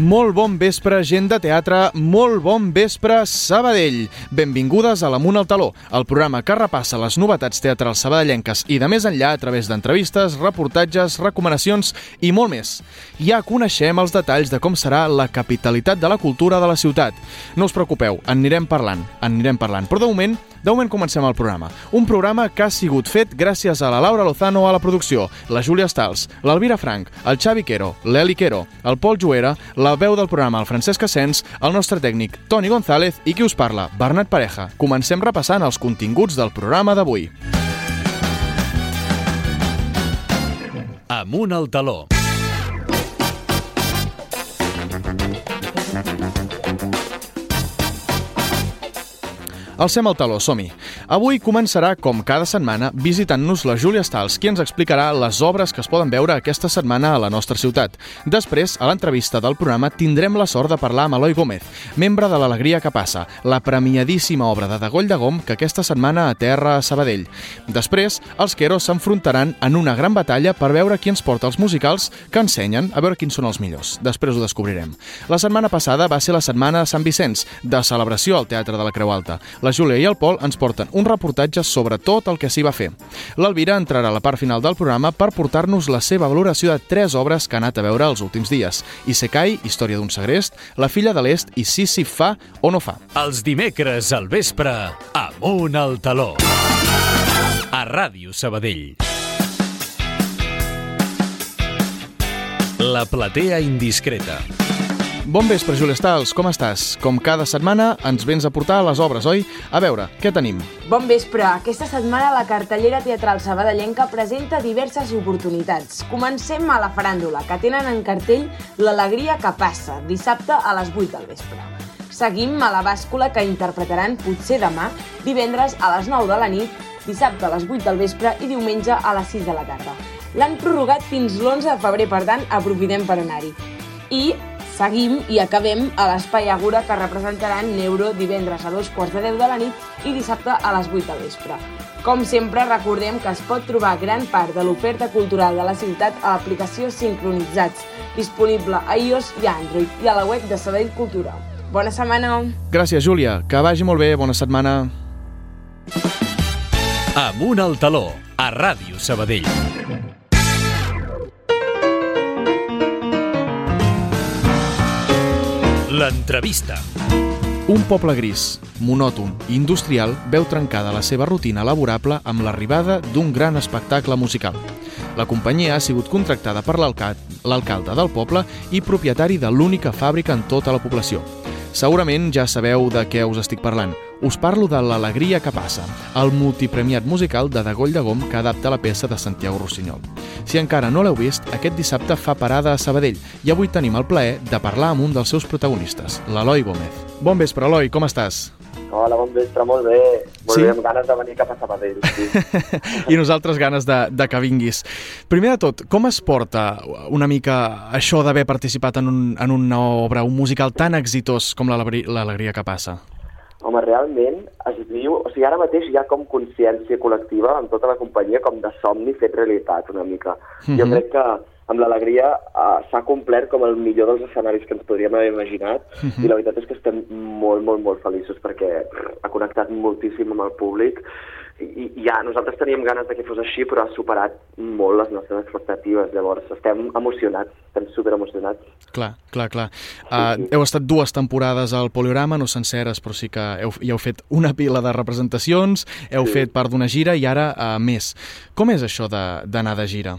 Molt bon vespre, gent de teatre, molt bon vespre, Sabadell. Benvingudes a l'Amunt al Taló, el programa que repassa les novetats teatrals sabadellenques i de més enllà a través d'entrevistes, reportatges, recomanacions i molt més. Ja coneixem els detalls de com serà la capitalitat de la cultura de la ciutat. No us preocupeu, en anirem parlant, en anirem parlant, però de moment de moment comencem el programa. Un programa que ha sigut fet gràcies a la Laura Lozano a la producció, la Júlia Stals, l'Alvira Frank, el Xavi Quero, l'Eli Quero, el Pol Juera, la veu del programa, el Francesc Asens, el nostre tècnic, Toni González i qui us parla, Bernat Pareja. Comencem repassant els continguts del programa d'avui. Amunt al taló. Alcem el taló, som-hi. Avui començarà, com cada setmana, visitant-nos la Júlia Stals, qui ens explicarà les obres que es poden veure aquesta setmana a la nostra ciutat. Després, a l'entrevista del programa, tindrem la sort de parlar amb Eloi Gómez, membre de l'Alegria que passa, la premiadíssima obra de Dagoll de Gom que aquesta setmana aterra a Sabadell. Després, els Queros s'enfrontaran en una gran batalla per veure qui ens porta els musicals que ensenyen, a veure quins són els millors. Després ho descobrirem. La setmana passada va ser la setmana de Sant Vicenç, de celebració al Teatre de la Creu Alta. La Júlia i el Pol ens porten un reportatge sobre tot el que s'hi va fer. L'Alvira entrarà a la part final del programa per portar-nos la seva valoració de tres obres que ha anat a veure els últims dies. Isekai, Història d'un segrest, La filla de l'Est i Sisi fa o no fa. Els dimecres al vespre, amunt al taló. A Ràdio Sabadell. La platea indiscreta. Bon vespre, Júlia Stals, com estàs? Com cada setmana ens vens a portar les obres, oi? A veure, què tenim? Bon vespre. Aquesta setmana la cartellera teatral sabadellenca presenta diverses oportunitats. Comencem a la faràndula, que tenen en cartell L'alegria que passa, dissabte a les 8 del vespre. Seguim a la bàscula que interpretaran potser demà, divendres a les 9 de la nit, dissabte a les 8 del vespre i diumenge a les 6 de la tarda. L'han prorrogat fins l'11 de febrer, per tant, aprofitem per anar-hi. I seguim i acabem a l'Espai Agura que representaran Neuro divendres a dos quarts de 10 de la nit i dissabte a les 8 del vespre. Com sempre, recordem que es pot trobar gran part de l'oferta cultural de la ciutat a l'aplicació Sincronitzats, disponible a iOS i Android i a la web de Sabadell Cultura. Bona setmana! Gràcies, Júlia. Que vagi molt bé. Bona setmana. Amunt al taló. A Ràdio Sabadell. L'entrevista. Un poble gris, monòton i industrial veu trencada la seva rutina laborable amb l'arribada d'un gran espectacle musical. La companyia ha sigut contractada per l'alcalde del poble i propietari de l'única fàbrica en tota la població. Segurament ja sabeu de què us estic parlant. Us parlo de L'Alegria que passa, el multipremiat musical de Dagoll de Gom que adapta la peça de Santiago Rossinyol. Si encara no l'heu vist, aquest dissabte fa parada a Sabadell i avui tenim el plaer de parlar amb un dels seus protagonistes, l'Eloi Gómez. Bon vespre, Eloi, com estàs? Hola, bon vespre, molt bé. Molt Sí? bé, amb ganes de venir cap a Sabadell. Sí. I nosaltres ganes de, de que vinguis. Primer de tot, com es porta una mica això d'haver participat en, un, en una obra, un musical tan exitós com l'Alegri- l'Alegria que passa? Home, realment es viu... O sigui, ara mateix hi ha com consciència col·lectiva amb tota la companyia com de somni fet realitat una mica. Jo Mhm. crec que amb l'alegria uh, s'ha complert com el millor dels escenaris que ens podríem haver imaginat i la veritat és que estem molt, molt, molt feliços perquè ha connectat moltíssim amb el públic i, i ja, nosaltres teníem ganes de que fos així, però ha superat molt les nostres expectatives. Llavors, estem emocionats, estem super emocionats. Clar, clar, clar. Uh, heu estat dues temporades al Poliorama, no senceres, però sí que heu, ja heu fet una pila de representacions, heu Sí. fet part d'una gira i ara uh, més. Com és això d'anar de, de gira?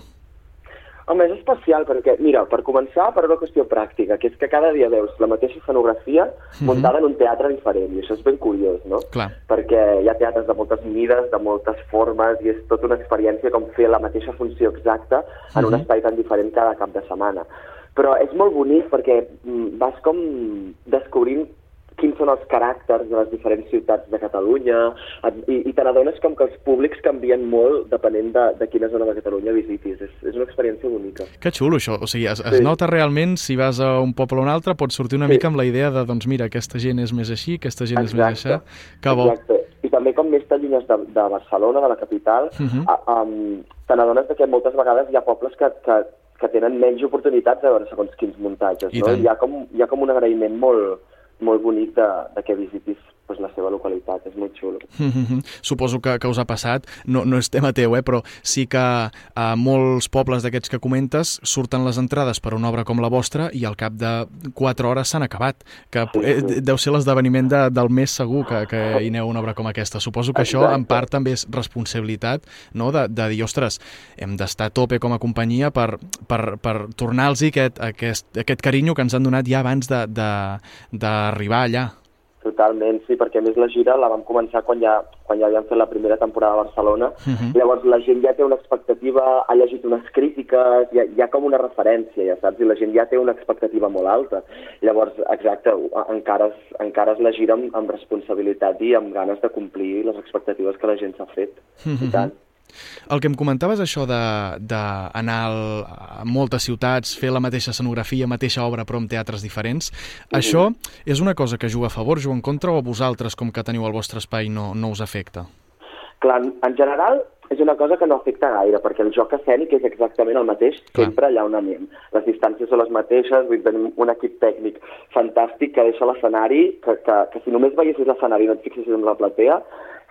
Home, és especial perquè, mira, per començar, per una qüestió pràctica, que és que cada dia veus la mateixa escenografia muntada en un teatre diferent, i això és ben curiós, no? Clar. Perquè hi ha teatres de moltes mides, de moltes formes, i és tota una experiència com fer la mateixa funció exacta en un Mhm. espai tan diferent cada cap de setmana. Però és molt bonic perquè mm, vas com descobrint quins són els caràcters de les diferents ciutats de Catalunya i, i te n'adones com que els públics canvien molt depenent de, de quina zona de Catalunya visitis. És, és una experiència bonica. Que xulo, això. O sigui, es, es Sí. nota realment, si vas a un poble o un altre, pots sortir una Sí. mica amb la idea de, doncs mira, aquesta gent és més així, aquesta gent és més això. Que bo. Exacte. I també com més t'allunyes de, de Barcelona, de la capital, Mhm. a- um, te n'adones de que moltes vegades hi ha pobles que, que, que tenen menys oportunitats a veure segons quins muntatges, I no? tant. Hi ha, com, hi ha com un agraïment molt, molt bonic de, de que visitis pues, la seva localitat, és molt xulo. Mhm. Suposo que, que us ha passat, no, no és tema teu, eh, però sí que a molts pobles d'aquests que comentes surten les entrades per una obra com la vostra i al cap de 4 hores s'han acabat, que Sí, eh, sí. deu ser l'esdeveniment de, del mes segur que, que hi aneu una obra com aquesta. Suposo que això en Exacte. part també és responsabilitat no? de, de dir, ostres, hem d'estar a tope com a companyia per, per, per tornar-los aquest, aquest, aquest carinyo que ens han donat ja abans d'arribar allà. Totalment, sí, perquè a més la gira la vam començar quan ja, quan ja havíem fet la primera temporada a Barcelona. Mhm. Llavors la gent ja té una expectativa, ha llegit unes crítiques, hi ha com una referència, ja saps? I la gent ja té una expectativa molt alta. Llavors, exacte, encares, encares la gira amb, amb responsabilitat i amb ganes de complir les expectatives que la gent s'ha fet. Mhm. I tant. El que em comentaves, això d'anar a moltes ciutats, fer la mateixa escenografia, mateixa obra, però amb teatres diferents, això és una cosa que juga a favor, juga en contra, o a vosaltres, com que teniu el vostre espai, no, no us afecta? Clar, en- en general és una cosa que no afecta gaire, perquè el joc escènic és exactament el mateix Clar. sempre allà on anem. Les distàncies són les mateixes, vull tenim un equip tècnic fantàstic que deixa l'escenari, que, que, que si només veiessis l'escenari i no et fixessis en la platea,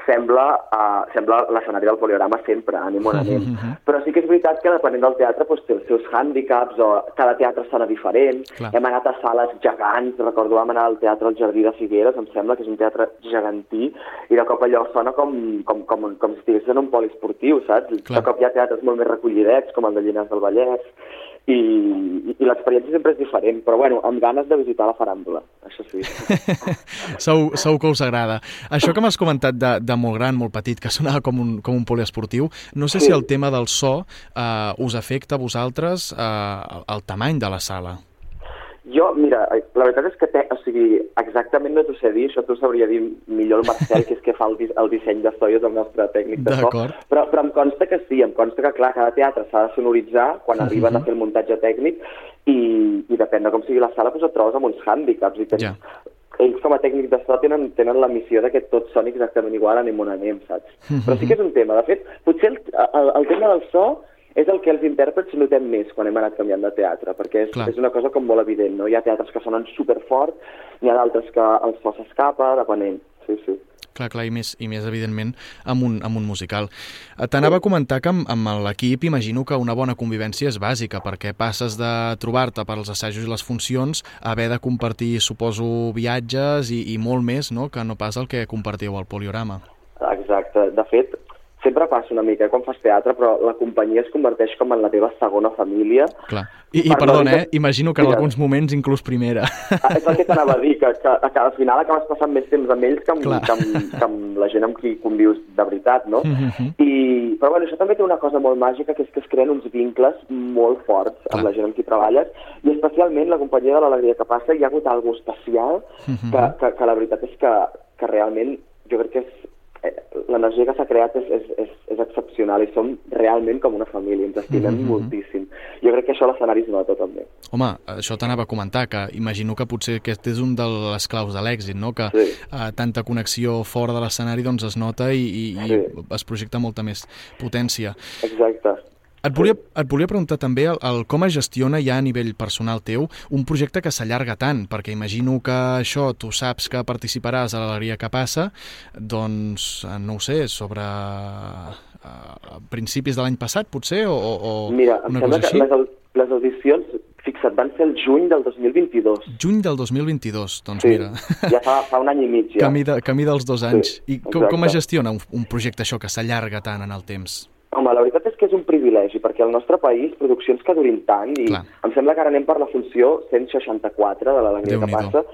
sembla, uh, sembla l'escenari del poliorama sempre, anem on anem. Però sí que és veritat que depenent del teatre doncs, té els seus hàndicaps, o cada teatre serà diferent. Clar. Hem anat a sales gegants, recordo vam anar al Teatre al Jardí de Figueres, em sembla que és un teatre gegantí, i de cop allò sona com, com, com, com si estigués en un poliesportiu, saps? Clar. De cop hi ha teatres molt més recollidets, com el de Llinars del Vallès, i, i, l'experiència sempre és diferent, però bueno, amb ganes de visitar la faràndula, això sí. Segur, segur que us agrada. Això que m'has comentat de, de molt gran, molt petit, que sonava com un, com un poliesportiu, no sé Sí. si el tema del so eh, us afecta a vosaltres eh, el tamany de la sala. Jo, mira, la veritat és que, te, o sigui, exactament no t'ho sé dir, això t'ho sabria dir millor el Marcel, que és que fa el, el disseny de so i és el nostre tècnic de so, però, però em consta que sí, em consta que, clar, cada teatre s'ha de sonoritzar quan arriben Mhm. a fer el muntatge tècnic i, i depèn de com sigui la sala, doncs et trobes amb uns hàndicaps i tens, Ja. ells com a tècnic de so tenen, tenen la missió de que tot soni exactament igual anem on anem, saps? Mhm. Però sí que és un tema. De fet, potser el, el, el tema del so és el que els intèrprets notem més quan hem anat canviant de teatre, perquè és, Clar. és una cosa com molt evident, no? Hi ha teatres que sonen superfort, n'hi ha d'altres que el so s'escapa, depenent. Sí, sí. Clar, clar, i més, i més evidentment amb un, amb un musical. Eh, T'anava a comentar que amb, amb l'equip imagino que una bona convivència és bàsica, perquè passes de trobar-te per als assajos i les funcions a haver de compartir, suposo, viatges i, i molt més, no?, que no pas el que compartiu al poliorama. Exacte. De fet, sempre passa una mica quan fas teatre, però la companyia es converteix com en la teva segona família. Clar. I, i Per perdona, eh? Imagino que en alguns moments inclús primera. Ah, És el que t'anava a dir, que, que, que al final acabes passant més temps amb ells que amb, Clar. que amb, que amb la gent amb qui convius de veritat, no? Mhm. I, però bueno, això també té una cosa molt màgica, que és que es creen uns vincles molt forts Clar. amb la gent amb qui treballes, i especialment la companyia de l'alegria que passa, hi ha hagut alguna especial Mhm. que, que, que la veritat és que, que realment jo crec que és l'energia que s'ha creat és, és, és, és excepcional i som realment com una família, ens estimem Mhm. moltíssim. Jo crec que això l'escenari es nota també. Home, això t'anava a comentar, que imagino que potser aquest és un de les claus de l'èxit, no? que Sí. eh, tanta connexió fora de l'escenari doncs es nota i, i, i Sí. es projecta molta més potència. Exacte. Et volia, et volia preguntar també el, el com es gestiona ja a nivell personal teu un projecte que s'allarga tant, perquè imagino que això tu saps que participaràs a l'Alegria que passa, doncs, eh, no ho sé, sobre uh, principis de l'any passat, potser, o, o, Mira, una cosa així? les, au- les audicions, fixa't, van ser el juny del 2022. Juny del 2022, doncs Sí, mira, ja fa, fa un any i mig ja. camí, de, camí dels dos anys. Sí, I com, com es gestiona un, un projecte això que s'allarga tant en el temps? Home, la és un privilegi, perquè al nostre país produccions que durin tant, i Clar. em sembla que ara anem per la funció 164 de l'Alegria que passa,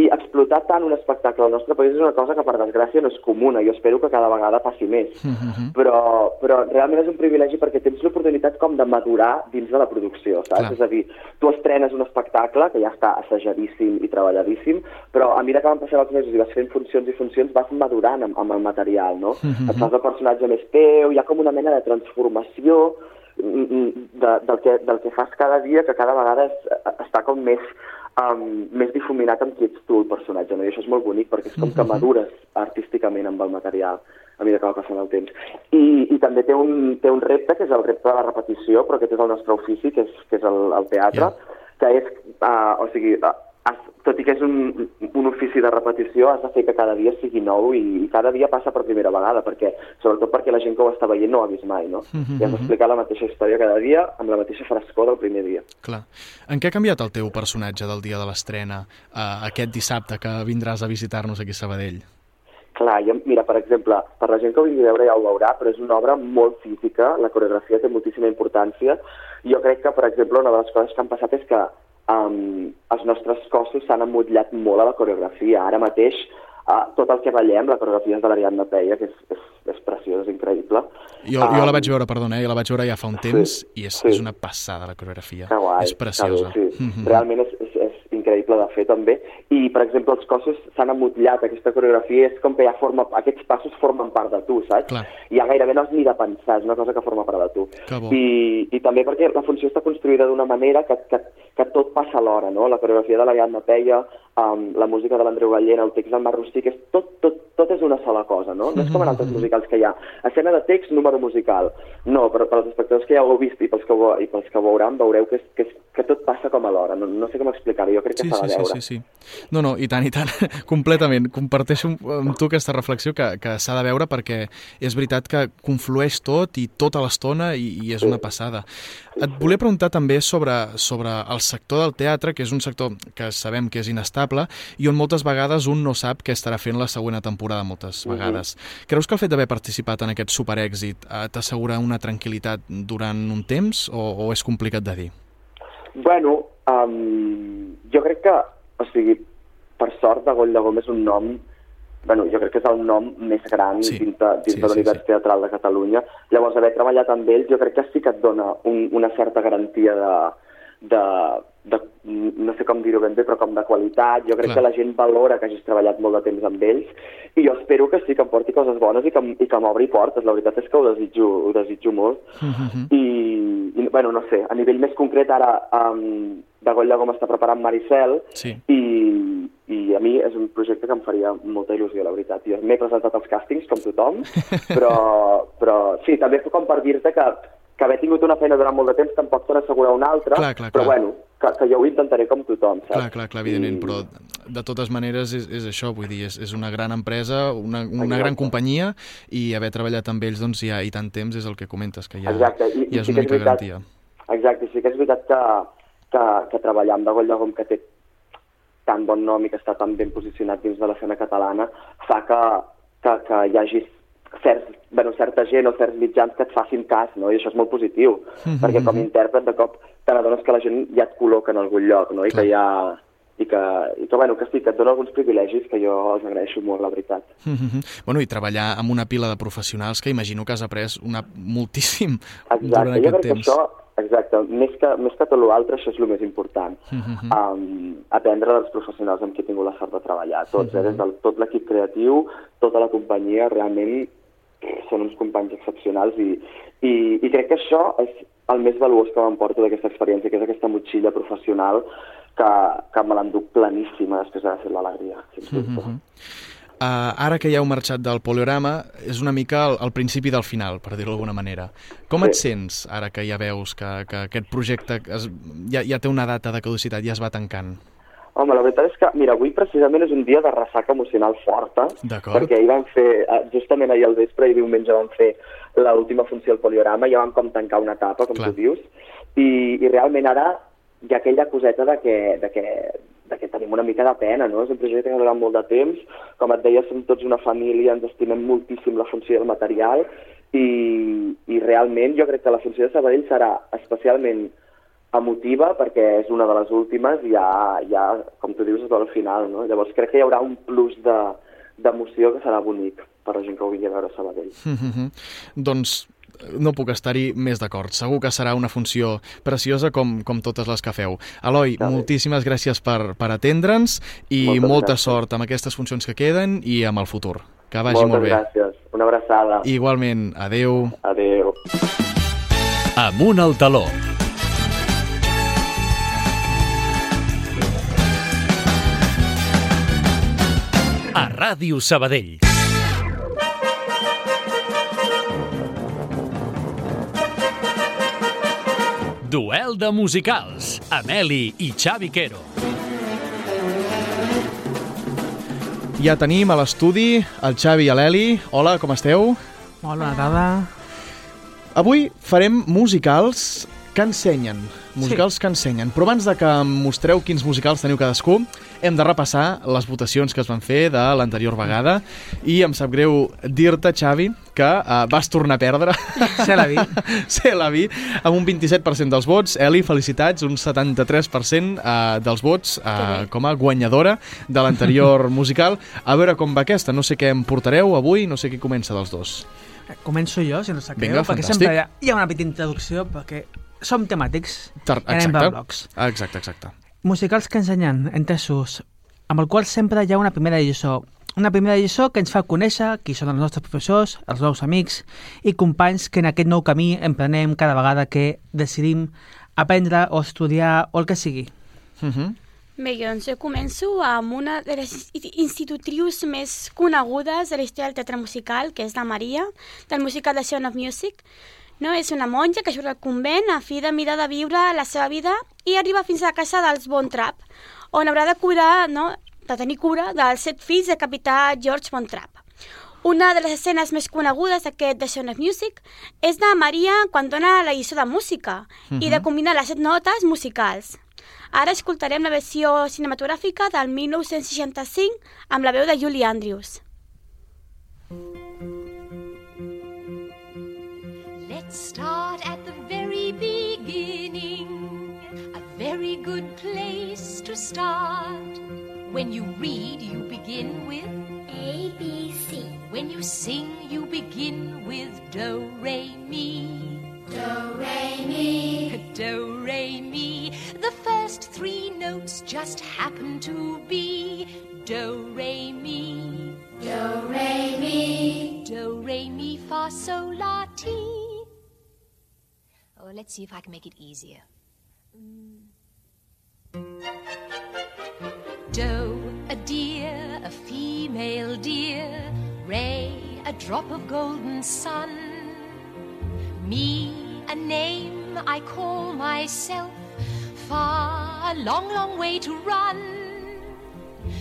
i explotar tant un espectacle al nostre país és una cosa que per desgràcia no és comuna, jo espero que cada vegada passi més. Mhm. però, però realment és un privilegi perquè tens l'oportunitat com de madurar dins de la producció, saps? Clar. És a dir, tu estrenes un espectacle que ja està assajadíssim i treballadíssim, però a mesura que van passant els mesos i vas fent funcions i funcions vas madurant amb, amb el material, no? Mhm. Et fas el personatge més teu, hi ha com una mena de transformació mm, mm, de, del, que, del que fas cada dia que cada vegada és, està com més um, més difuminat amb qui ets tu el personatge, no? i això és molt bonic perquè és com que madures artísticament amb el material a mesura que va passant el temps. I, i també té un, té un repte, que és el repte de la repetició, però aquest és el nostre ofici, que és, que és el, el teatre, yeah. que és, uh, o sigui, uh, has, tot i que és un, un ofici de repetició, has de fer que cada dia sigui nou i, i cada dia passa per primera vegada, perquè, sobretot perquè la gent que ho està veient no ho ha vist mai, no? Mm -hmm. I has d'explicar la mateixa història cada dia amb la mateixa frescor del primer dia. Clar. En què ha canviat el teu personatge del dia de l'estrena uh, aquest dissabte que vindràs a visitar-nos aquí a Sabadell? Clar, ja, mira, per exemple, per la gent que ho vingui a veure ja ho veurà, però és una obra molt física, la coreografia té moltíssima importància. Jo crec que, per exemple, una de les coses que han passat és que um, els nostres cossos s'han emmotllat molt a la coreografia. Ara mateix, uh, tot el que ballem, la coreografia és de l'Ariadna Peia, que és, és, és preciós, és increïble. Jo, um, jo la vaig veure, perdona, eh, la vaig veure ja fa un temps sí, i és, sí. és una passada la coreografia. Que guai, és preciosa. Que bé, sí. Mm -hmm. Realment és, és, és increïble de fer també. I, per exemple, els cossos s'han amotllat, aquesta coreografia és com que ja forma, aquests passos formen part de tu, saps? Clar. I ja gairebé no has ni de pensar, és una cosa que forma part de tu. I, I també perquè la funció està construïda d'una manera que, que, que tot passa alhora, no? La coreografia de la Iadna Peia, um, la música de l'Andreu Gallera, el text del Mar Rostic, és tot, tot, tot és una sola cosa, no? No és com en altres musicals que hi ha. Escena de text, número musical. No, però per als espectadors que ja ho heu vist i pels que, ho, i pels que ho veuran, veureu que, és, que, és, que tot passa com alhora. No, no sé com explicar-ho, jo crec que sí, s'ha sí, de veure. Sí, sí, sí. No, no, i tant, i tant, completament. Comparteixo amb tu aquesta reflexió que, que s'ha de veure perquè és veritat que conflueix tot i tota l'estona i, i és sí. una passada. Et volia preguntar també sobre, sobre el sector del teatre, que és un sector que sabem que és inestable i on moltes vegades un no sap què estarà fent la següent temporada moltes vegades. Uh -huh. Creus que el fet d'haver participat en aquest superèxit eh, t'assegura una tranquil·litat durant un temps o, o és complicat de dir? Bueno, um, jo crec que, o sigui, per sort, de Goll de Gom és un nom bueno, jo crec que és el nom més gran Sí. dins de, dins Sí, de sí, l'univers sí. teatral de Catalunya. Llavors, haver treballat amb ells, jo crec que sí que et dona un, una certa garantia de, de, de, no sé com dir-ho ben bé, però com de qualitat. Jo crec Clar. que la gent valora que hagis treballat molt de temps amb ells i jo espero que sí, que em porti coses bones i que, i que m'obri portes. La veritat és que ho desitjo, ho desitjo molt. I, i, bueno, no sé, a nivell més concret ara um, de Goll de Gom està preparant Maricel Sí. i, i a mi és un projecte que em faria molta il·lusió, la veritat. Jo m'he presentat als càstings, com tothom, però, però sí, també com per dir-te que, que haver tingut una feina durant molt de temps tampoc te n'assegura una altra, Clar, clar, però clar. bueno, que, que jo ho intentaré com tothom, saps? Clar, clar, clar, evidentment, I- però de totes maneres és, és això, vull dir, és, és una gran empresa, una, una Exacte. gran companyia i haver treballat amb ells doncs ja i tant temps és el que comentes, que ja, Exacte, i, ja és sí una és mica veritat, garantia. exacte, sí que és veritat que, que, que treballar amb de Goll de Gom, que té tan bon nom i que està tan ben posicionat dins de l'escena catalana, fa que, que, que hi hagi certs, bueno, certa gent o certs mitjans que et facin cas, no? i això és molt positiu, perquè com a intèrpret de cop te n'adones que la gent ja et col·loca en algun lloc, no? i Clar. que ja i que, i que, bueno, que sí, que et dona alguns privilegis que jo els agraeixo molt, la veritat. Mm -hmm. Bueno, i treballar amb una pila de professionals que imagino que has après una, moltíssim durant Exacte, jo aquest crec que temps. això, exacte, més que, més que tot l'altre, això és el més important. Mhm. um, aprendre dels professionals amb qui he tingut la sort de treballar, tots, Mhm. eh, des del tot l'equip creatiu, tota la companyia, realment són uns companys excepcionals i, i, i crec que això és el més valuós que m'emporto d'aquesta experiència, que és aquesta motxilla professional que, que me l'enduc planíssima després d'haver fet l'alegria, sens dubte. Mhm. Uh, ara que ja heu marxat del poliorama, és una mica el, el principi del final, per dir-ho d'alguna manera. Com Sí. et sents ara que ja veus que, que aquest projecte es, ja, ja té una data de caducitat, ja es va tancant? Home, la veritat és que, mira, avui precisament és un dia de ressaca emocional forta, perquè ahir vam fer, eh, justament ahir al vespre i diumenge vam fer l'última funció al poliorama, ja vam com tancar una etapa, com Clar. tu dius, i, i realment ara hi ha aquella coseta de que, de que, de que tenim una mica de pena, no? És un projecte que ha durat molt de temps, com et deia, som tots una família, ens estimem moltíssim la funció del material, i, i realment jo crec que la funció de Sabadell serà especialment emotiva perquè és una de les últimes i ja, ja com tu dius, és al final, no? Llavors crec que hi haurà un plus de- d'emoció que serà bonic per la gent que ho vingui a veure a Sabadell. Mhm. doncs no puc estar-hi més d'acord. Segur que serà una funció preciosa com, com totes les que feu. Eloi, Està bé. moltíssimes gràcies per, per atendre'ns i Moltes molta gràcies. sort amb aquestes funcions que queden i amb el futur. Que vagi Moltes molt bé. gràcies. Una abraçada. Igualment, adeu. Adéu. Amunt al taló. A Ràdio Sabadell. Duel de musicals, Ameli i Xavi Quero. Ja tenim a l'estudi el Xavi i l'Eli. Hola, com esteu? Molt bona tarda. Avui farem musicals que ensenyen. Musicals sí. que ensenyen. Però abans de que em mostreu quins musicals teniu cadascú, hem de repassar les votacions que es van fer de l'anterior vegada i em sap greu dir-te, Xavi, que uh, vas tornar a perdre. Se la vi. Se la vi, amb un 27% dels vots. Eli, felicitats, un 73% uh, dels vots uh, com a guanyadora de l'anterior musical. A veure com va aquesta, no sé què em portareu avui, no sé qui comença dels dos. Començo jo, si no sap Vinga, greu, perquè fantàstic. sempre hi ha, hi ha una petita introducció, perquè som temàtics Tar i anem per exacte. blocs. Exacte, exacte. Musicals que ensenyen, entesos, amb el qual sempre hi ha una primera lliçó. Una primera lliçó que ens fa conèixer qui són els nostres professors, els nous amics i companys que en aquest nou camí emprenem cada vegada que decidim aprendre o estudiar o el que sigui. Uh -huh. Bé, doncs jo començo amb una de les institutrius més conegudes de la història del teatre musical, que és la Maria, del musical de Sound of Music. No? És una monja que surt del convent a fi de mirar de viure la seva vida i arriba fins a la casa dels Von Trapp, on haurà de cuidar, no? de tenir cura dels set fills del capità George Von Trapp. Una de les escenes més conegudes d'aquest The Sound of Music és de Maria quan dona la lliçó de música i de combinar les set notes musicals. Ara escoltarem la versió cinematogràfica del 1965 amb la veu de Julie Andrews. Let's start at the very beginning. A very good place to start. When you read, you begin with A, B, C. When you sing, you begin with Do, Re, Mi. Do, Re, Mi. Do, Re, Mi. The first three notes just happen to be Do, Re, Mi. Do, Re, Mi. Do, Re, Mi, Fa, Sol, La, Ti. Oh, let's see if I can make it easier. Mm. Doe, a deer, a female deer. Ray, a drop of golden sun. Me, a name I call myself. Far, a long, long way to run.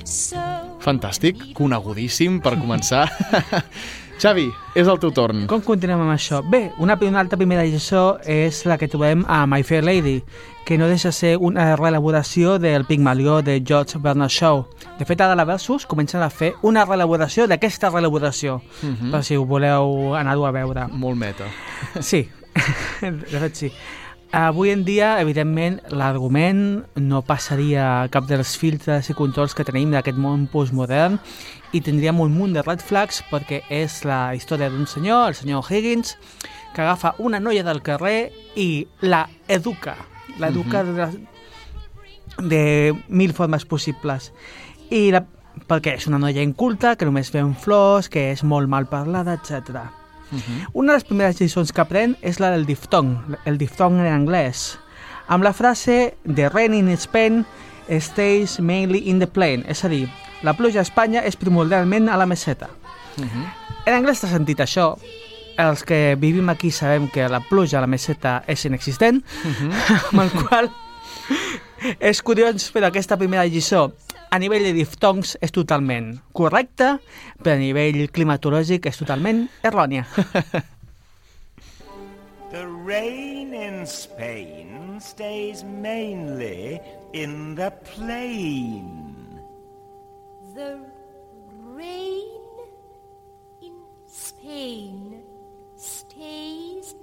So. Fantàstic, conegudíssim per començar. Xavi, és el teu torn. Com continuem amb això? Bé, una, una altra primera lliçó és la que trobem a My Fair Lady, que no deixa de ser una reelaboració del Pigmalió de George Bernard Shaw. De fet, ara la Versus comencen a fer una reelaboració d'aquesta reelaboració, uh -huh. per si ho voleu anar-ho a veure. Molt meta. Sí, de fet sí. Avui en dia, evidentment, l'argument no passaria cap dels filtres i controls que tenim d'aquest món postmodern i tindríem un munt de red flags perquè és la història d'un senyor, el senyor Higgins, que agafa una noia del carrer i la educa. L'educa de, de mil formes possibles. I la, perquè és una noia inculta, que només ven flors, que és molt mal parlada, etc. Una de les primeres lliçons que aprèn és la del diftong, el diftong en anglès, amb la frase The rain in Spain stays mainly in the plain, és a dir, la pluja a Espanya és primordialment a la meseta. En anglès t'ha sentit això, els que vivim aquí sabem que la pluja a la meseta és inexistent, amb el qual és curiós, però aquesta primera lliçó a nivell de diftongs és totalment correcta, però a nivell climatològic és totalment errònia. The rain in Spain stays mainly in the plain. The rain in Spain stays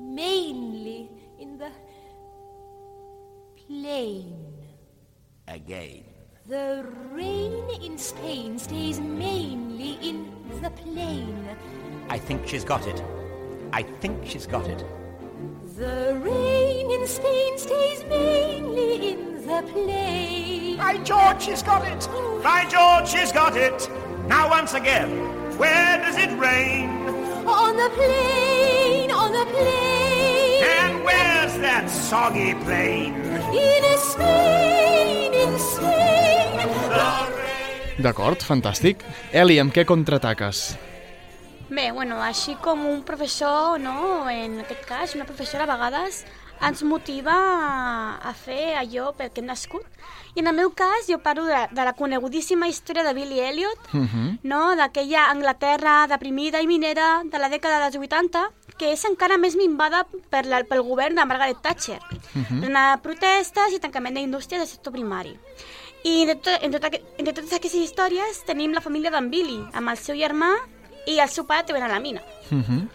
mainly in the plain. Again. The rain in Spain stays mainly in the plain. I think she's got it. I think she's got it. The rain in Spain stays mainly in the plain. By George, she's got it! By George, she's got it! Now, once again, where does it rain? On the plain, on the plain. And where's that soggy plain? In Spain, in Spain. The rain D'acord, fantàstic. Eli, amb què contraataques? Bé, bueno, així com un professor, no, en aquest cas, una professora a vegades ens motiva a- fer allò pel que hem nascut. I en el meu cas jo parlo de, de la conegudíssima història de Billy Elliot, Uh -huh. no? d'aquella Anglaterra deprimida i minera de la dècada dels 80, que és encara més minvada per la, pel govern de Margaret Thatcher. Uh -huh. Plena protestes i tancament d'indústries del sector primari. I de to, entre, tot, aqu- entre totes aquestes històries tenim la família d'en Billy, amb el seu germà i el seu pare treballant a la mina. Uh -huh.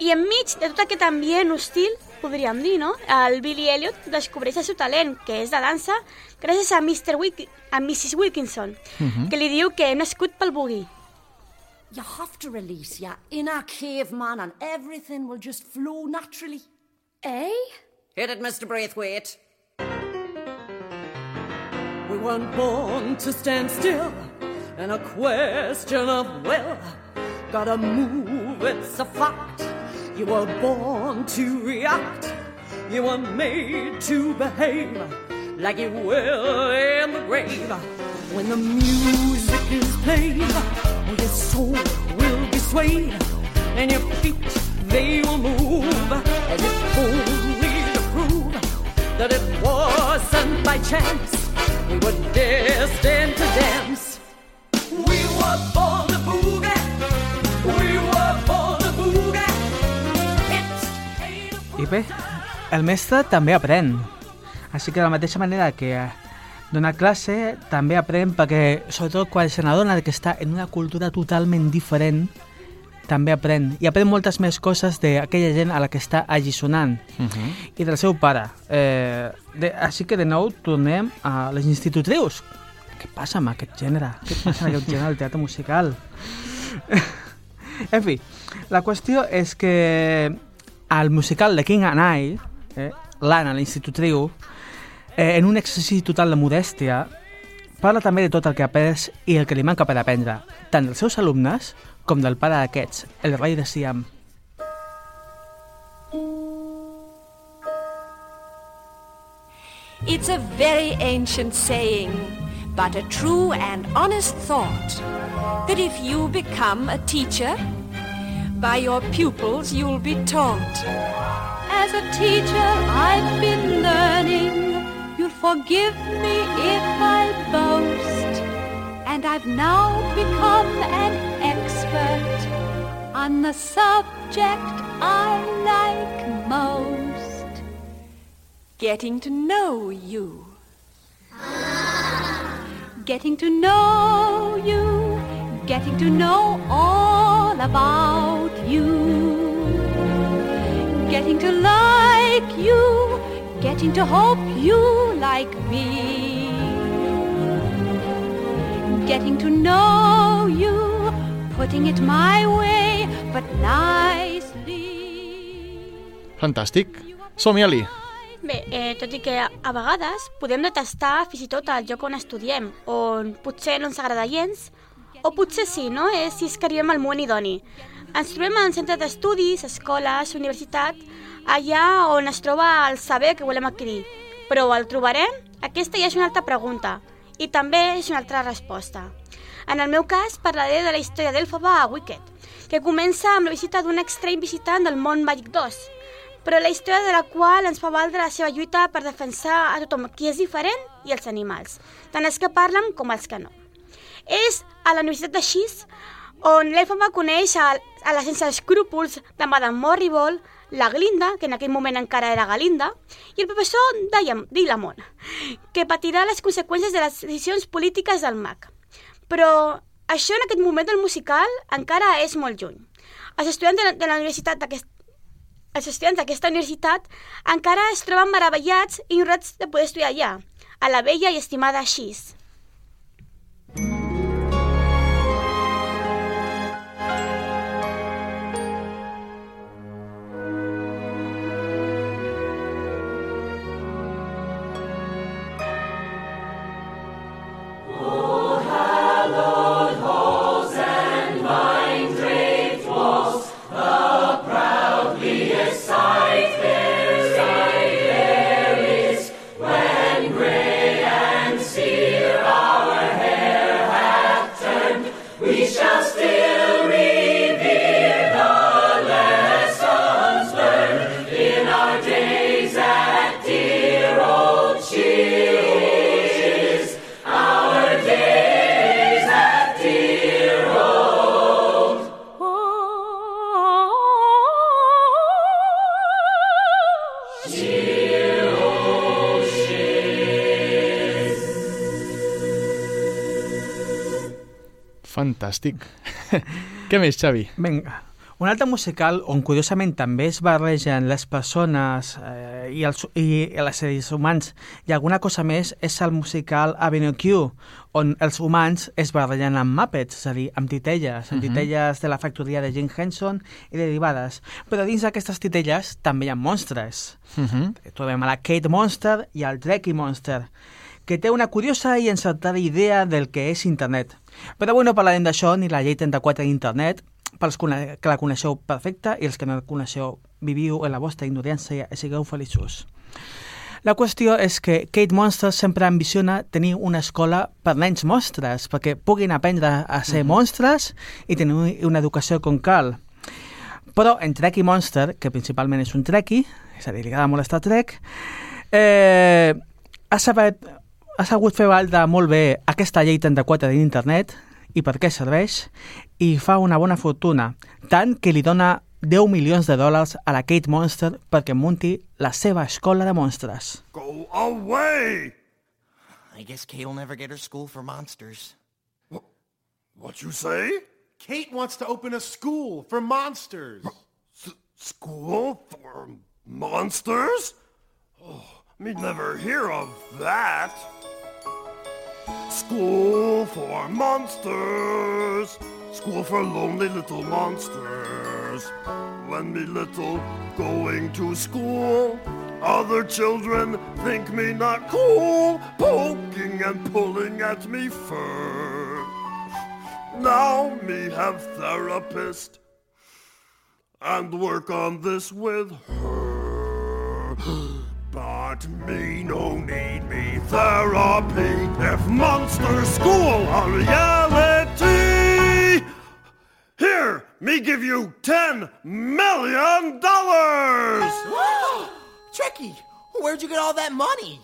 I enmig de tot aquest ambient hostil, podríem dir, no? El Billy Elliot descobreix el seu talent, que és de dansa, gràcies a, Mr. Wilk a Mrs. Wilkinson, que li diu que he nascut pel boogie. You have to release your inner caveman and everything will just flow naturally. Eh? Hit it, Mr. Braithwaite. We weren't born to stand still and a question of will. Gotta move, it's a fact. You were born to react. You were made to behave like you will in the grave. When the music is played, your soul will be swayed, and your feet they will move as if only to prove that it wasn't by chance we were destined to dance. We were born I bé, el mestre també aprèn. Així que de la mateixa manera que donar classe, també aprèn perquè, sobretot quan se n'adona que està en una cultura totalment diferent, també aprèn. I aprèn moltes més coses d'aquella gent a la que està allisonant. Uh -huh. I del seu pare. Eh, de, així que de nou tornem a les institutrius. Què passa amb aquest gènere? Què passa amb aquest gènere del teatre musical? en fi, la qüestió és que al musical de King and I, eh, l'Anna, l'institutriu, eh, en un exercici total de modèstia, parla també de tot el que ha après i el que li manca per aprendre, tant dels seus alumnes com del pare d'aquests, el rei de Siam. It's a very ancient saying, but a true and honest thought, that if you become a teacher, by your pupils you'll be taught. As a teacher I've been learning, you'll forgive me if I boast, and I've now become an expert on the subject I like most getting to know you. Getting to know you, getting to know all about you. Getting to like you, getting to hope you like me. Getting to know you, putting it my way, but nicely. Fantàstic. Som-hi, Eli. Bé, eh, tot i que a, a vegades podem detestar fins i tot el lloc on estudiem, on potser no ens agrada gens, o potser sí, no? Si és que arribem al moment idoni. Ens trobem en centres d'estudis, escoles, universitat, allà on es troba el saber que volem adquirir. Però el trobarem? Aquesta ja és una altra pregunta, i també és una altra resposta. En el meu cas, parlaré de la història d'Elfaba a Wicked, que comença amb la visita d'un estrany visitant del món màgic 2, però la història de la qual ens fa valdre la seva lluita per defensar a tothom qui és diferent i els animals, tant els que parlen com els que no. És a la Universitat de Xis on l'Elfama coneix a, a la sense escrúpols de Madame Morrible, la Glinda, que en aquell moment encara era Galinda, i el professor Dilamont, que patirà les conseqüències de les decisions polítiques del mag. Però això en aquest moment del musical encara és molt lluny. Els estudiants de la, de la universitat d'aquest els estudiants d'aquesta universitat encara es troben meravellats i ignorats de poder estudiar allà, a la vella i estimada Xis. Fantàstic. Què més, Xavi? Vinga. Un altre musical on, curiosament, també es barregen les persones eh, i, els, i els seres humans i alguna cosa més és el musical Avenue Q, on els humans es barregen amb Muppets, és a dir, amb titelles, amb Mhm. titelles de la factoria de Jim Henson i derivades. Però dins d'aquestes titelles també hi ha monstres. Uh -huh. Trobem a la Kate Monster i al Trekkie Monster, que té una curiosa i encertada idea del que és internet. Però avui no parlarem d'això ni la llei 34 d'internet, pels que la coneixeu perfecta i els que no la coneixeu viviu en la vostra ignorància i sigueu feliços. La qüestió és que Kate Monster sempre ambiciona tenir una escola per nens monstres, perquè puguin aprendre a ser monstres i tenir una educació com cal. Però en Trekkie Monster, que principalment és un Trekkie, és a dir, li agrada molt Star Trek, eh, ha, sabut, ha sabut fer valdre molt bé aquesta llei 34 d'internet i per què serveix, i fa una bona fortuna, tant que li dona 10 milions de dòlars a la Kate Monster perquè munti la seva escola de monstres. Go away! I guess Kate will never get her school for monsters. What you say? Kate wants to open a school for monsters. School for monsters? Oh, me never hear of that. School for monsters. School for lonely little monsters. When me little going to school, other children think me not cool, poking and pulling at me fur. Now me have therapist and work on this with her. But me no need me therapy if Monster School a reality. Here, me give you ten million dollars. Tricky, where'd you get all that money?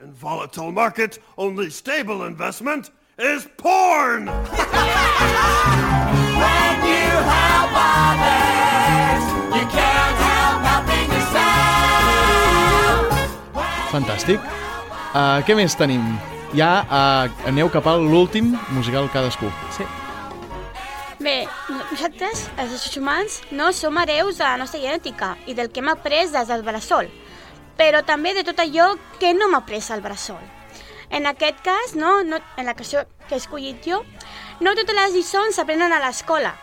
In volatile market, only stable investment is porn. When you help Fantàstic. Uh, què més tenim? Ja uh, aneu cap a l'últim musical cadascú. Sí. Bé, nosaltres, els éssers humans, no som hereus de la nostra genètica i del que hem après des del bressol, però també de tot allò que no hem après al bressol. En aquest cas, no, no, en la cançó que he escollit jo, no totes les lliçons s'aprenen a l'escola,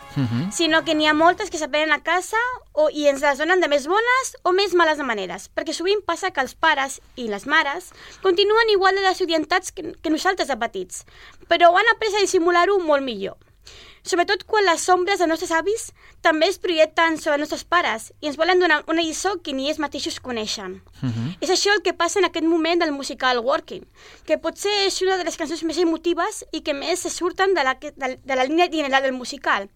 sinó que n'hi ha moltes que s'aprenen a casa o, i ens les donen de més bones o més males maneres, perquè sovint passa que els pares i les mares continuen igual de desorientats que, que nosaltres de petits, però han après a dissimular-ho molt millor. Sobretot quan les sombres dels nostres avis també es projecten sobre els nostres pares i ens volen donar una lliçó que ni ells mateixos coneixen. És això el que passa en aquest moment del musical Working, que potser és una de les cançons més emotives i que més se surten de la, de, de la línia general del musical,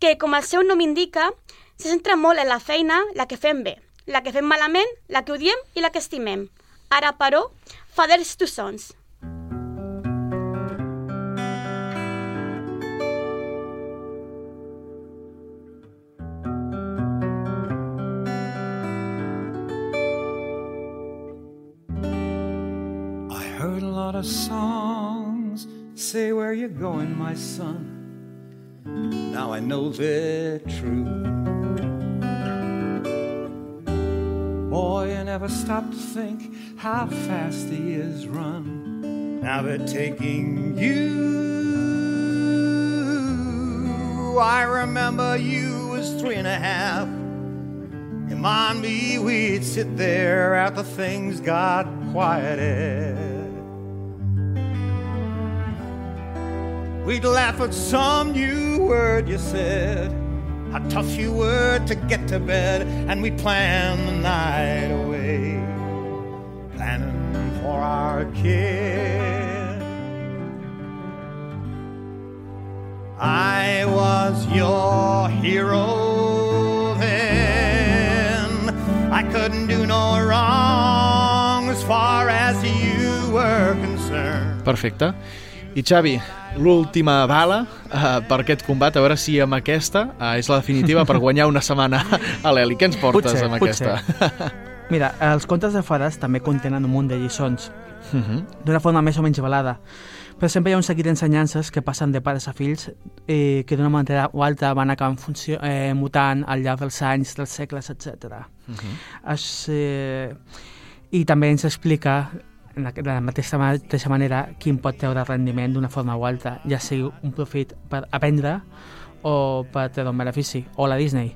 que, com el seu nom indica, se centra molt en la feina, la que fem bé, la que fem malament, la que odiem i la que estimem. Ara, però, Fathers to Sons. Of songs say where you're going, my son. Now I know they're true. Boy, you never stop to think how fast the years run. Now they're taking you. I remember you was three and a half. And on me, we'd sit there after things got quieted. We'd laugh at some new word you said, how tough you were to get to bed, and we'd plan the night away, planning for our kid. I was your hero then. I couldn't do no wrong as far as you were concerned. Perfecte. I Xavi, l'última bala uh, per aquest combat, a veure si amb aquesta uh, és la definitiva per guanyar una setmana a l'Eli. Què ens portes Potser, amb potser. aquesta? Mira, els contes de fades també contenen un munt de lliçons. Mhm. d'una forma més o menys balada. Però sempre hi ha un seguit d'ensenyances que passen de pares a fills eh, que d'una manera o altra van acabar funció, eh, mutant al llarg dels anys, dels segles, etc. Mhm. Es, eh, I també ens explica de la mateixa, mateixa manera quin pot treure rendiment d'una forma o altra, ja sigui un profit per aprendre o per treure un benefici, o la Disney.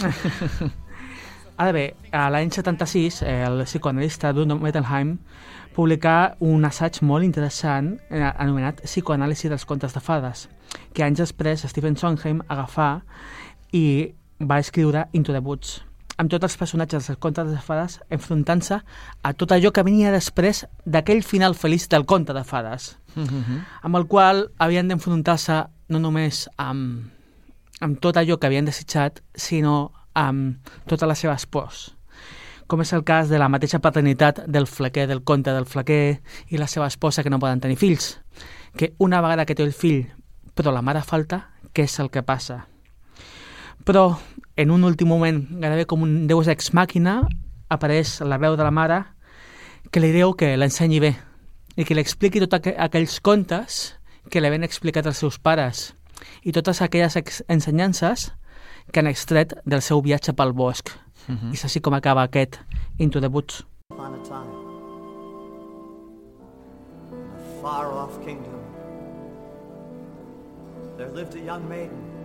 Ara bé, a l'any 76, eh, el psicoanalista Bruno Mettenheim publicà un assaig molt interessant eh, anomenat Psicoanàlisi dels contes de fades, que anys després Stephen Sondheim agafà i va escriure Into the Woods, amb tots els personatges dels contes de fades enfrontant-se a tot allò que venia després d'aquell final feliç del conte de fades, Mhm. amb el qual havien d'enfrontar-se no només amb, amb tot allò que havien desitjat, sinó amb totes les seves pors com és el cas de la mateixa paternitat del flequer, del conte del flequer i la seva esposa que no poden tenir fills, que una vegada que té el fill però la mare falta, què és el que passa? Però en un últim moment, gairebé com un deus ex màquina, apareix la veu de la mare que li diu que l'ensenyi bé i que li expliqui tots aqu aquells contes que li havien explicat els seus pares i totes aquelles ensenyances que han extret del seu viatge pel bosc. Mhm. I és així com acaba aquest Into the Woods. upon a time in a far off kingdom there lived a young maiden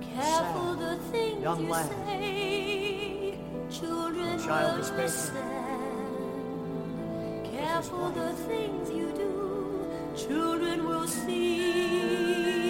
Careful the things young you say, children will baby. Careful the things you do, children will see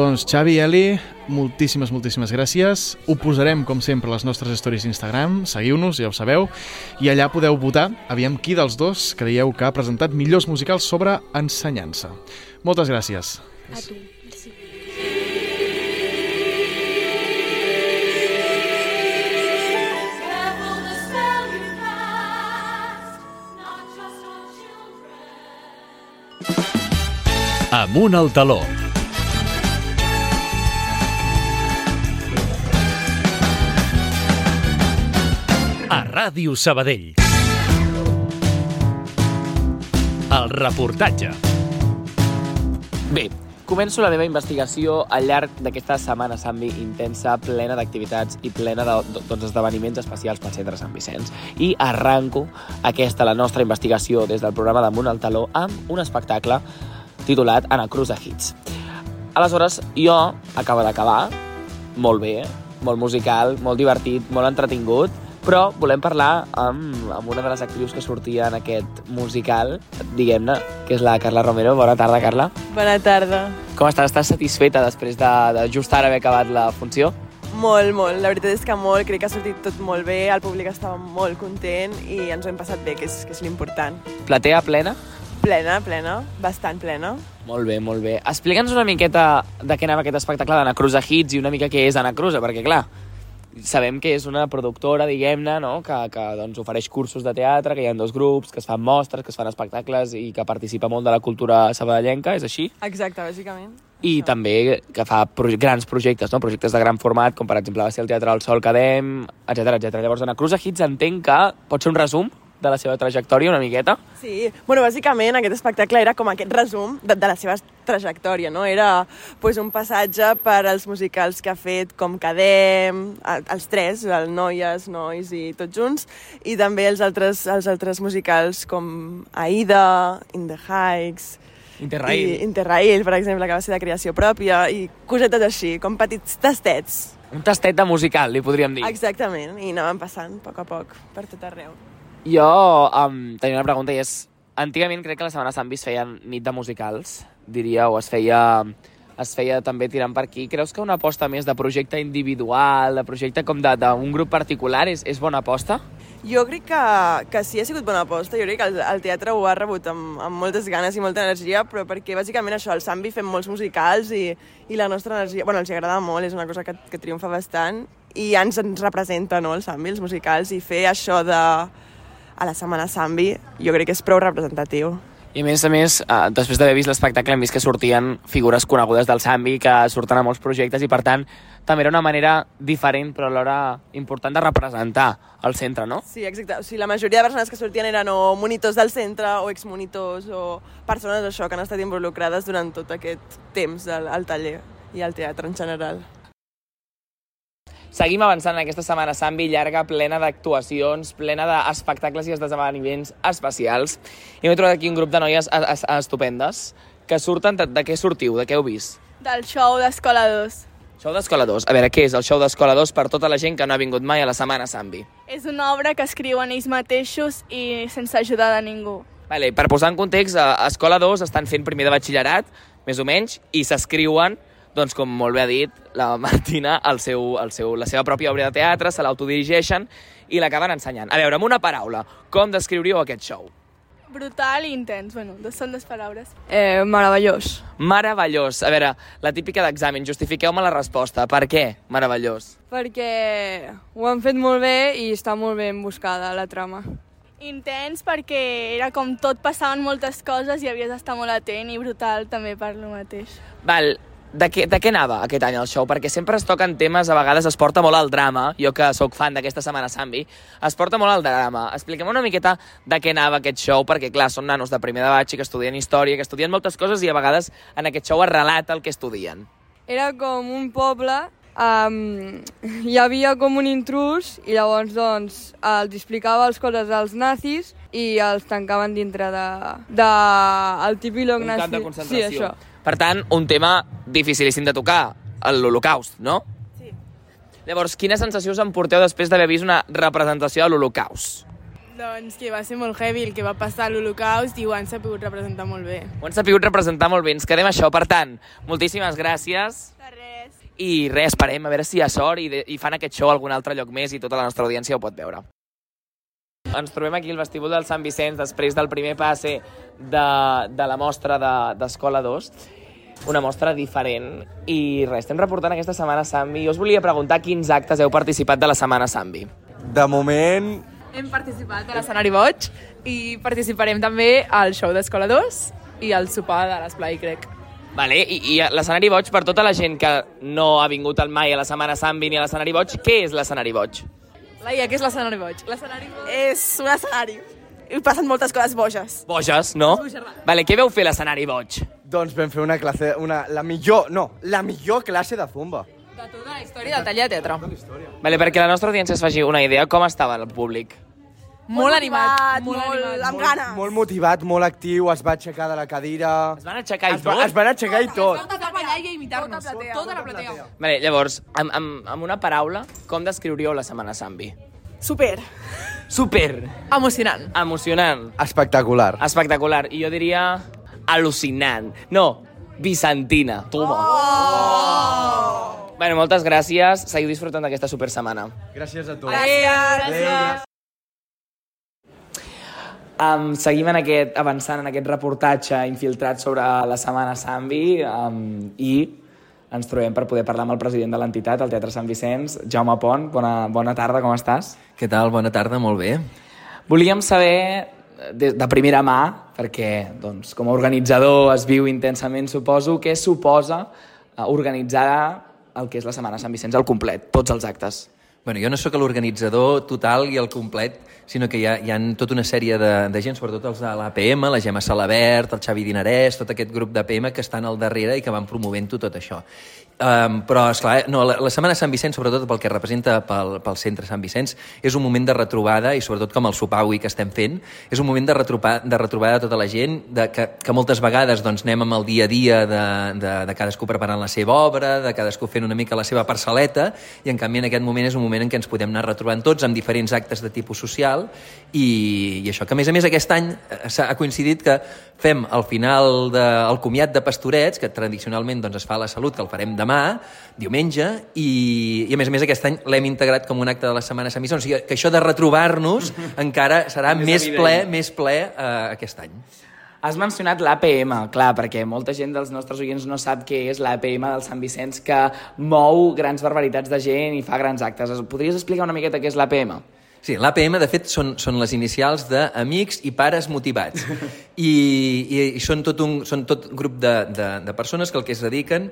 Doncs Xavi i Eli, moltíssimes, moltíssimes gràcies. Ho posarem, com sempre, a les nostres stories d'Instagram. Seguiu-nos, ja ho sabeu. I allà podeu votar, aviam qui dels dos creieu que ha presentat millors musicals sobre ensenyança. Moltes gràcies. A tu, merci. Amunt al taló. Ràdio Sabadell. El reportatge. Bé, començo la meva investigació al llarg d'aquesta setmana Sambi intensa, plena d'activitats i plena de, de, doncs, esdeveniments especials pel centre Sant Vicenç. I arranco aquesta, la nostra investigació, des del programa d'Amunt al Taló, amb un espectacle titulat Anacruza Hits. Aleshores, jo acabo d'acabar, molt bé, molt musical, molt divertit, molt entretingut, però volem parlar amb, amb una de les actrius que sortia en aquest musical, diguem-ne, que és la Carla Romero. Bona tarda, Carla. Bona tarda. Com estàs? Estàs satisfeta després de, de just ara haver acabat la funció? Molt, molt. La veritat és que molt. Crec que ha sortit tot molt bé, el públic estava molt content i ens ho hem passat bé, que és, que és l'important. Platea plena? Plena, plena, bastant plena. Molt bé, molt bé. Explica'ns una miqueta de què anava aquest espectacle d'Anna Cruza Hits i una mica què és Anna Cruza, perquè clar, sabem que és una productora, diguem-ne, no? que, que doncs, ofereix cursos de teatre, que hi ha dos grups, que es fan mostres, que es fan espectacles i que participa molt de la cultura sabadellenca, és així? Exacte, bàsicament. I també que fa proje grans projectes, no? projectes de gran format, com per exemple va ser el Teatre del Sol Cadem, etc etc. Llavors, Anna Cruza Hits entenc que pot ser un resum de la seva trajectòria una miqueta. Sí, bueno, bàsicament aquest espectacle era com aquest resum de, de la seva trajectòria, no? Era pues, un passatge per als musicals que ha fet com Cadem, el- els tres, el Noies, Nois i tots junts, i també els altres, els altres musicals com Aida, In the Heights, Interrail. i Interrail, per exemple, que va ser de creació pròpia, i cosetes així, com petits tastets. Un tastet de musical, li podríem dir. Exactament, i anàvem passant a poc a poc per tot arreu. Jo um, tenia una pregunta i és... Antigament crec que la Setmana Sant es feien nit de musicals, diria, o es feia es feia també tirant per aquí. Creus que una aposta més de projecte individual, de projecte com d'un grup particular, és, és bona aposta? Jo crec que, que sí ha sigut bona aposta. Jo crec que el, el teatre ho ha rebut amb, amb moltes ganes i molta energia, però perquè bàsicament això, el Sambi fem molts musicals i, i la nostra energia... Bueno, els agrada molt, és una cosa que, que triomfa bastant i ens, ens representa, no?, el Sambi, els musicals, i fer això de a la Setmana Sambi jo crec que és prou representatiu. I a més a més, eh, després d'haver vist l'espectacle hem vist que sortien figures conegudes del Sambi, que surten a molts projectes i per tant també era una manera diferent però alhora important de representar el centre, no? Sí, exacte. O sigui, la majoria de persones que sortien eren o monitors del centre o exmonitors o persones això que han estat involucrades durant tot aquest temps al, al taller i al teatre en general. Seguim avançant en aquesta setmana Sambi llarga, plena d'actuacions, plena d'espectacles i esdeveniments especials. I m'he trobat aquí un grup de noies es- es- estupendes que surten... De, de què sortiu? De què heu vist? Del show d'Escola 2. Show d'Escola 2. A veure, què és el show d'Escola 2 per tota la gent que no ha vingut mai a la setmana Sambi? És una obra que escriuen ells mateixos i sense ajuda de ningú. Vale, per posar en context, a Escola 2 estan fent primer de batxillerat, més o menys, i s'escriuen, doncs com molt bé ha dit la Martina, el seu, el seu, la seva pròpia obra de teatre, se l'autodirigeixen i l'acaben ensenyant. A veure, amb una paraula, com descriuríeu aquest show? Brutal i intens. Bueno, dos són dues paraules. Eh, meravellós. Meravellós. A veure, la típica d'examen, justifiqueu-me la resposta. Per què meravellós? perquè ho han fet molt bé i està molt ben buscada la trama. Intens perquè era com tot passaven moltes coses i havies d'estar molt atent i brutal també per lo mateix. Val, de què, de què anava aquest any el show? Perquè sempre es toquen temes, a vegades es porta molt al drama, jo que sóc fan d'aquesta setmana Sambi, es porta molt al drama. Expliquem una miqueta de què anava aquest show, perquè clar, són nanos de primer de batx i que estudien història, que estudien moltes coses i a vegades en aquest show es relata el que estudien. Era com un poble, um, hi havia com un intrus i llavors doncs els explicava les coses als nazis i els tancaven dintre de, de el tipilog Un nazi. camp de Sí, concentració. això. Per tant, un tema dificilíssim de tocar, l'Holocaust, no? Sí. Llavors, quines sensacions em porteu després d'haver vist una representació de l'Holocaust? Doncs que va ser molt heavy el que va passar a l'Holocaust i ho han sabut representar molt bé. Ho han sabut representar molt bé. Ens quedem això. Per tant, moltíssimes gràcies. De res. I res, esperem a veure si hi ha sort i, de, i fan aquest show a algun altre lloc més i tota la nostra audiència ho pot veure. Ens trobem aquí al vestíbul del Sant Vicenç després del primer passe de, de la mostra de- d'Escola 2 una mostra diferent i res, estem reportant aquesta setmana Sambi. Jo us volia preguntar quins actes heu participat de la setmana Sambi. De moment, Hem participat a l'escenari Boig i participarem també al show d'Escola 2 i al sopar de l'Esplai, crec. Vale, i, i l'escenari boig, per tota la gent que no ha vingut al mai a la setmana Sambi ni a l'escenari boig, què és l'escenari boig? Laia, què és l'escenari Boig? L'escenari Boig... És un escenari. I passen moltes coses boges. Boges, no? Vale, què veu fer l'escenari boig? doncs vam fer una classe, una, la millor, no, la millor classe de zumba. De tota la història del taller de teatre. Vale, perquè la nostra audiència es faci una idea, com estava el públic? Molt animat, molt, molt animat. amb ganes. Molt motivat, molt actiu, es va aixecar de la cadira... Es van aixecar i es va, tot? Es van aixecar i tot. Tota la platea i imitar-nos. Tota la platea. Vale, llavors, amb, amb, amb una paraula, com descriuríeu la setmana Sambi? Super. Super. Emocionant. Emocionant. Espectacular. Espectacular. I jo diria al·lucinant. No, bizantina. Toma. Oh! Bueno, moltes gràcies. Seguiu disfrutant d'aquesta super setmana. Gràcies a tots. Gràcies. Adéu. Um, seguim en aquest, avançant en aquest reportatge infiltrat sobre la setmana Sambi um, i ens trobem per poder parlar amb el president de l'entitat, el Teatre Sant Vicenç, Jaume Pont. Bona, bona tarda, com estàs? Què tal? Bona tarda, molt bé. Volíem saber de, de primera mà, perquè doncs, com a organitzador es viu intensament, suposo, què suposa eh, organitzar el que és la Setmana Sant Vicenç al complet, tots els actes. Bueno, jo no sóc l'organitzador total i el complet, sinó que hi ha, hi ha tota una sèrie de, de gent, sobretot els de l'APM, la Gemma Salabert, el Xavi Dinarès, tot aquest grup d'APM que estan al darrere i que van promovent-ho tot això. Um, però, esclar, no, la, la Setmana de Sant Vicenç, sobretot pel que representa pel, pel centre Sant Vicenç, és un moment de retrobada, i sobretot com el sopar avui que estem fent, és un moment de, retrobar, de retrobada de tota la gent, de, que, que moltes vegades doncs, anem amb el dia a dia de, de, de cadascú preparant la seva obra, de cadascú fent una mica la seva parcel·leta, i en canvi en aquest moment és un moment en què ens podem anar retrobant tots amb diferents actes de tipus social, i, i això, que a més a més aquest any eh, ha coincidit que fem al final del de, el comiat de pastorets, que tradicionalment doncs, es fa a la Salut, que el farem demà, demà, diumenge, i, i a més a més aquest any l'hem integrat com un acte de la Setmana Vicenç. O sigui que això de retrobar-nos encara serà més, més ple, més ple uh, aquest any. Has mencionat l'APM, clar, perquè molta gent dels nostres oients no sap què és l'APM del Sant Vicenç que mou grans barbaritats de gent i fa grans actes. Podries explicar una miqueta què és l'APM? Sí, l'APM, de fet, són, són les inicials d'Amics i Pares Motivats. I, i, i són, tot un, són tot un grup de, de, de persones que el que es dediquen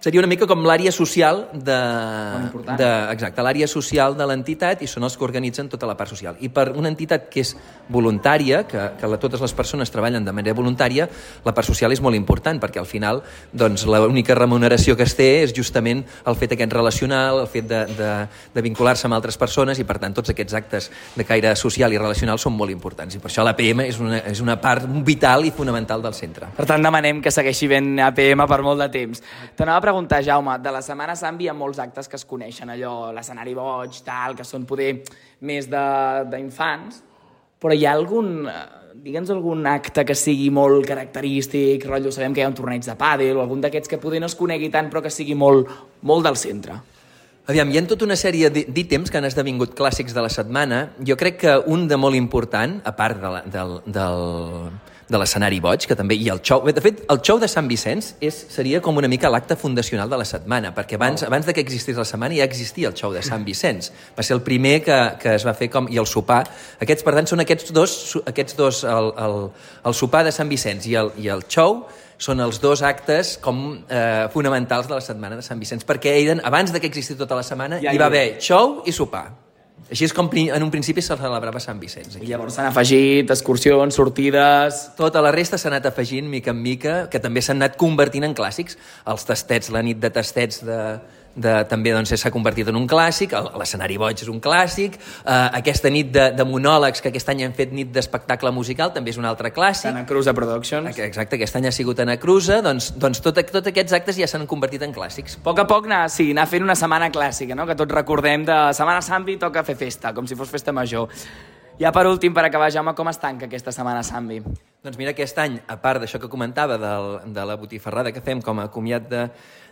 seria una mica com l'àrea social de, de exacte, l'àrea social de l'entitat i són els que organitzen tota la part social. I per una entitat que és voluntària, que, que la, totes les persones treballen de manera voluntària, la part social és molt important perquè al final doncs, l'única remuneració que es té és justament el fet aquest relacional, el fet de, de, de vincular-se amb altres persones i per tant tots aquests actes de caire social i relacional són molt importants i per això l'APM és, una, és una part vital i fonamental del centre. Per tant demanem que segueixi ben APM per molt de temps. T'anava preguntar, Jaume, de la Setmana Sant hi ha molts actes que es coneixen, allò, l'escenari boig, tal, que són poder més d'infants, però hi ha algun, eh, digue'ns algun acte que sigui molt característic, rotllo, sabem que hi ha un torneig de pàdel o algun d'aquests que poder no es conegui tant però que sigui molt, molt del centre. Aviam, hi ha tota una sèrie d'ítems que han esdevingut clàssics de la setmana. Jo crec que un de molt important, a part de la, del, del, de l'escenari boig, que també hi ha el xou. De fet, el xou de Sant Vicenç és, seria com una mica l'acte fundacional de la setmana, perquè abans, oh. abans de que existís la setmana ja existia el xou de Sant Vicenç. Va ser el primer que, que es va fer com... i el sopar. Aquests, per tant, són aquests dos, aquests dos el, el, el sopar de Sant Vicenç i el, i el xou, són els dos actes com eh, fonamentals de la setmana de Sant Vicenç, perquè eren, abans de que existís tota la setmana, ja hi va haver xou i sopar. Així és com en un principi se celebrava Sant Vicenç. Aquí. I llavors s'han afegit excursions, sortides... Tota la resta s'ha anat afegint mica en mica, que també s'han anat convertint en clàssics. Els tastets, la nit de tastets de, de, també doncs, s'ha convertit en un clàssic, l'escenari boig és un clàssic, eh, aquesta nit de, de monòlegs, que aquest any han fet nit d'espectacle musical, també és un altre clàssic. Cruza Productions. Exacte, aquest any ha sigut Cruza, doncs, doncs tot, tot aquests actes ja s'han convertit en clàssics. A poc a poc anar, sí, anar fent una setmana clàssica, no? que tots recordem de Setmana Sambi toca fer festa, com si fos festa major. Ja per últim, per acabar, Jaume, com es tanca aquesta setmana Sambi? Doncs mira, aquest any, a part d'això que comentava del, de la botifarrada que fem com a comiat de,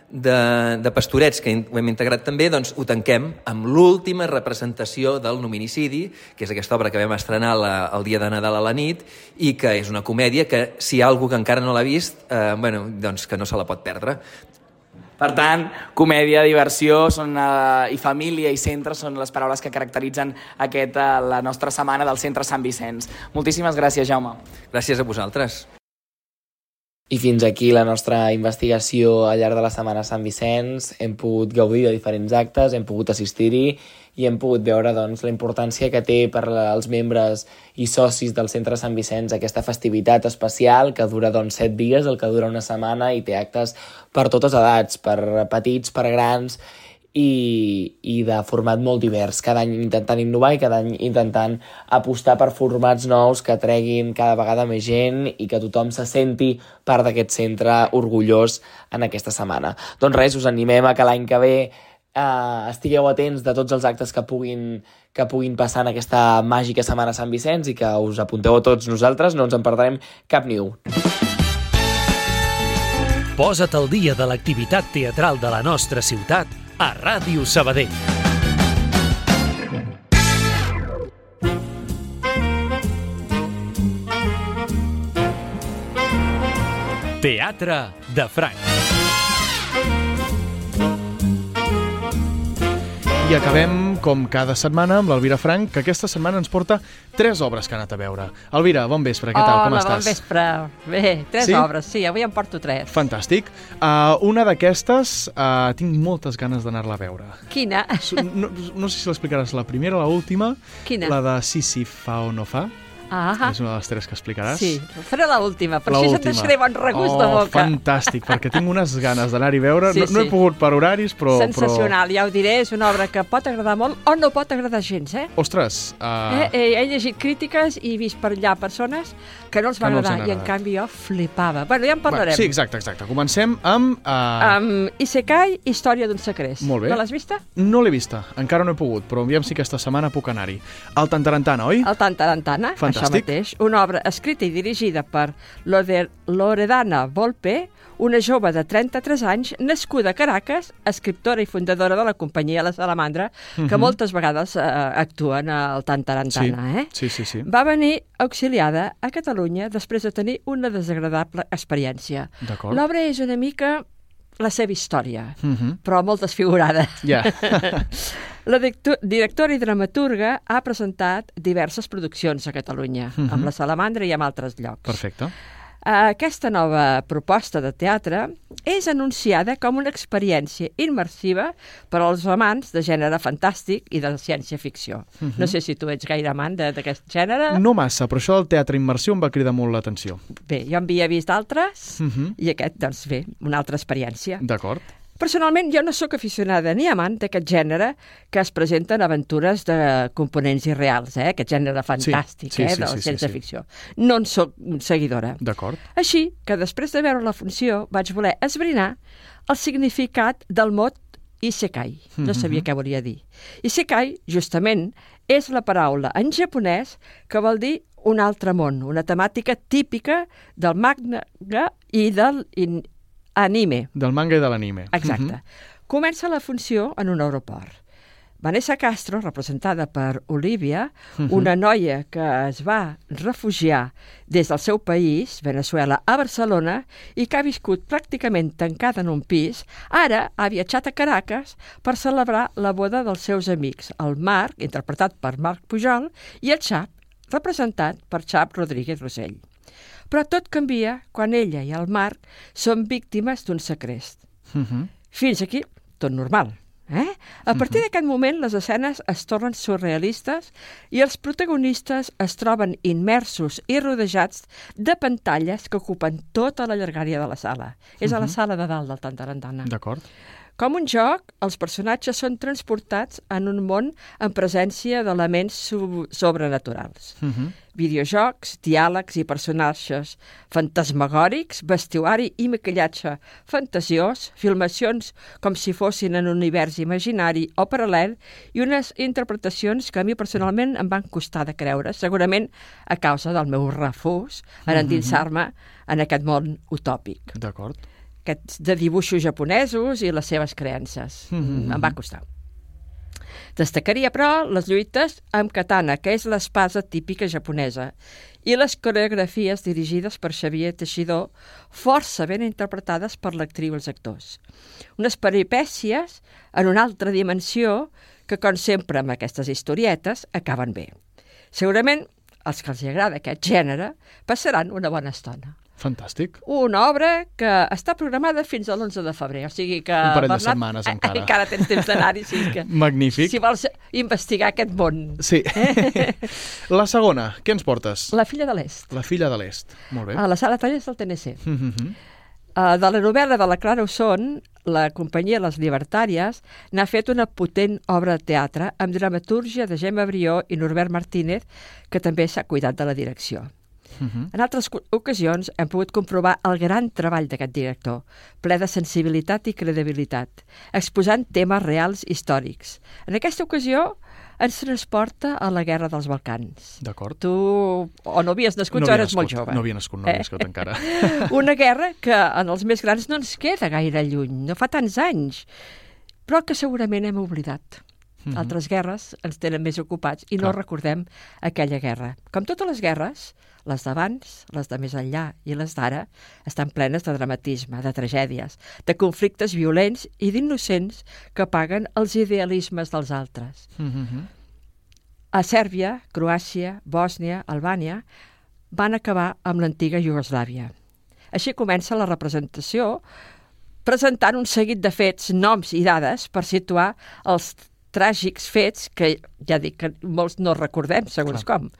de, de pastorets que ho hem integrat també, doncs ho tanquem amb l'última representació del Nominicidi, que és aquesta obra que vam estrenar la, el dia de Nadal a la nit i que és una comèdia que si hi ha algú que encara no l'ha vist, eh, bueno, doncs que no se la pot perdre. Per tant, comèdia, diversió són, eh, i família i centre són les paraules que caracteritzen aquest, eh, la nostra setmana del Centre Sant Vicenç. Moltíssimes gràcies, Jaume. Gràcies a vosaltres. I fins aquí la nostra investigació al llarg de la Setmana Sant Vicenç. Hem pogut gaudir de diferents actes, hem pogut assistir-hi i hem pogut veure doncs, la importància que té per als membres i socis del Centre Sant Vicenç aquesta festivitat especial que dura doncs, set dies, el que dura una setmana i té actes per totes edats, per petits, per grans i, i de format molt divers, cada any intentant innovar i cada any intentant apostar per formats nous que treguin cada vegada més gent i que tothom se senti part d'aquest centre orgullós en aquesta setmana. Doncs res, us animem a que l'any que ve eh, estigueu atents de tots els actes que puguin, que puguin passar en aquesta màgica setmana Sant Vicenç i que us apunteu a tots nosaltres, no ens en perdrem cap ni un. Posa't al dia de l'activitat teatral de la nostra ciutat a Ràdio Sabadell. Teatre de Franc. I acabem, com cada setmana, amb l'Elvira Frank, que aquesta setmana ens porta tres obres que ha anat a veure. Elvira, bon vespre, què tal, Hola, com estàs? bon vespre. Bé, tres Sí? obres, sí, avui en porto tres. Fantàstic. Uh, una d'aquestes uh, tinc moltes ganes d'anar-la a veure. Quina? No, no sé si l'explicaràs la primera o la última. Quina? La de sí, sí, fa o no fa. Ah, És una de les tres que explicaràs. sí. Faré l'última, per La se'n última. deixaré bon regust oh, de boca. fantàstic, perquè tinc unes ganes d'anar-hi a veure. Sí, no, no he pogut per horaris, però... Sensacional, ja ho diré, és una obra que pot agradar molt o no pot agradar gens, eh? Però... Ostres, uh... Eh, eh, he llegit crítiques i he vist per allà persones que no els va Que no els agradar, han i en canvi jo flipava. Bueno, ja en parlarem. sí, exacte, exacte. Comencem amb... Uh... Um, Isekai, història d'un secret. Molt bé. No l'has vista? No l'he vista, encara no he pogut, però aviam si aquesta setmana puc anar-hi. El Tantarantana, oi? El Tantarantana, Fantàstic. Això mateix. Una obra escrita i dirigida per Loredana Volpe, una jove de 33 anys, nascuda a Caracas, escriptora i fundadora de la companyia La Salamandra, que Mhm. moltes vegades eh, actuen al Tantarantana. sí. Eh? sí, sí, sí. Va venir auxiliada a Catalunya després de tenir una desagradable experiència. L'obra és una mica la seva història, Mhm. però molt desfigurada. Ja. La directora i dramaturga ha presentat diverses produccions a Catalunya, Mhm. amb la Salamandra i amb altres llocs. Perfecte. Aquesta nova proposta de teatre és anunciada com una experiència immersiva per als amants de gènere fantàstic i de ciència-ficció. Mhm. No sé si tu ets gaire amant d'aquest gènere. No massa, però això del teatre immersiu em va cridar molt l'atenció. Bé, jo en havia vist altres Mhm. i aquest, doncs bé, una altra experiència. D'acord. Personalment, jo no sóc aficionada ni amant d'aquest gènere que es presenten aventures de components irreals, eh? aquest gènere fantàstic sí, eh? sí, de sí, la sí, ciència-ficció. No en sóc seguidora. D'acord. Així que després de veure la funció vaig voler esbrinar el significat del mot Isekai. No Mhm. sabia què volia dir. Isekai, justament, és la paraula en japonès que vol dir un altre món, una temàtica típica del manga i del in- anime. Del manga i de l'anime. Exacte. Mhm. Comença la funció en un aeroport. Vanessa Castro, representada per Olivia, Mhm. una noia que es va refugiar des del seu país, Venezuela, a Barcelona, i que ha viscut pràcticament tancada en un pis, ara ha viatjat a Caracas per celebrar la boda dels seus amics, el Marc, interpretat per Marc Pujol, i el Xap, representat per Xap Rodríguez Rossell. Però tot canvia quan ella i el Marc són víctimes d'un segrest. Mhm. Fins aquí, tot normal. Eh? A partir d'aquest moment, les escenes es tornen surrealistes i els protagonistes es troben immersos i rodejats de pantalles que ocupen tota la llargària de la sala. És a la Mhm. sala de dalt del Tantarantana. D'acord. Com un joc, els personatges són transportats en un món en presència d'elements sobrenaturals. Mhm. Videojocs, diàlegs i personatges fantasmagòrics, vestuari i maquillatge fantasiós, filmacions com si fossin en un univers imaginari o paral·lel i unes interpretacions que a mi personalment em van costar de creure, segurament a causa del meu refús en Mhm. endinsar-me en aquest món utòpic D'acord. Aquests de dibuixos japonesos i les seves creences. Mhm. Em va costar. Destacaria, però, les lluites amb katana, que és l'espasa típica japonesa, i les coreografies dirigides per Xavier Teixidor, força ben interpretades per l'actriu i els actors. Unes peripècies en una altra dimensió que, com sempre amb aquestes historietes, acaben bé. Segurament, els que els agrada aquest gènere passaran una bona estona. Fantàstic. Una obra que està programada fins a l'11 de febrer, o sigui que... Un parell de Bernat, setmanes eh, encara. Encara tens temps d'anar-hi, sí que... Magnífic. Si vols investigar aquest món. Sí. la segona, què ens portes? La filla de l'Est, La filla de l'Est. Molt bé. a la sala talles del TNC. Uh, de la novel·la de la Clara Usson, la companyia Les Libertàries n'ha fet una potent obra de teatre amb dramatúrgia de Gemma Brió i Norbert Martínez, que també s'ha cuidat de la direcció. Mhm. En altres ocasions hem pogut comprovar el gran treball d'aquest director, ple de sensibilitat i credibilitat, exposant temes reals històrics. En aquesta ocasió ens transporta a la Guerra dels Balcans. D'acord. Tu o no havies nascut No o eres molt nascut, jove. no havia nascut, no havia nascut encara. Una guerra que en els més grans no ens queda gaire lluny, no fa tants anys, però que segurament hem oblidat. Mhm. Altres guerres ens tenen més ocupats i no Clar. recordem aquella guerra. Com totes les guerres, les d'abans, les de més enllà i les d'ara, estan plenes de dramatisme, de tragèdies, de conflictes violents i d'innocents que paguen els idealismes dels altres. Mhm. A Sèrbia, Croàcia, Bòsnia, Albània van acabar amb l'antiga Iugoslàvia. Així comença la representació presentant un seguit de fets, noms i dades per situar els tràgics fets que, ja dic, que molts no recordem, segons Clar. com.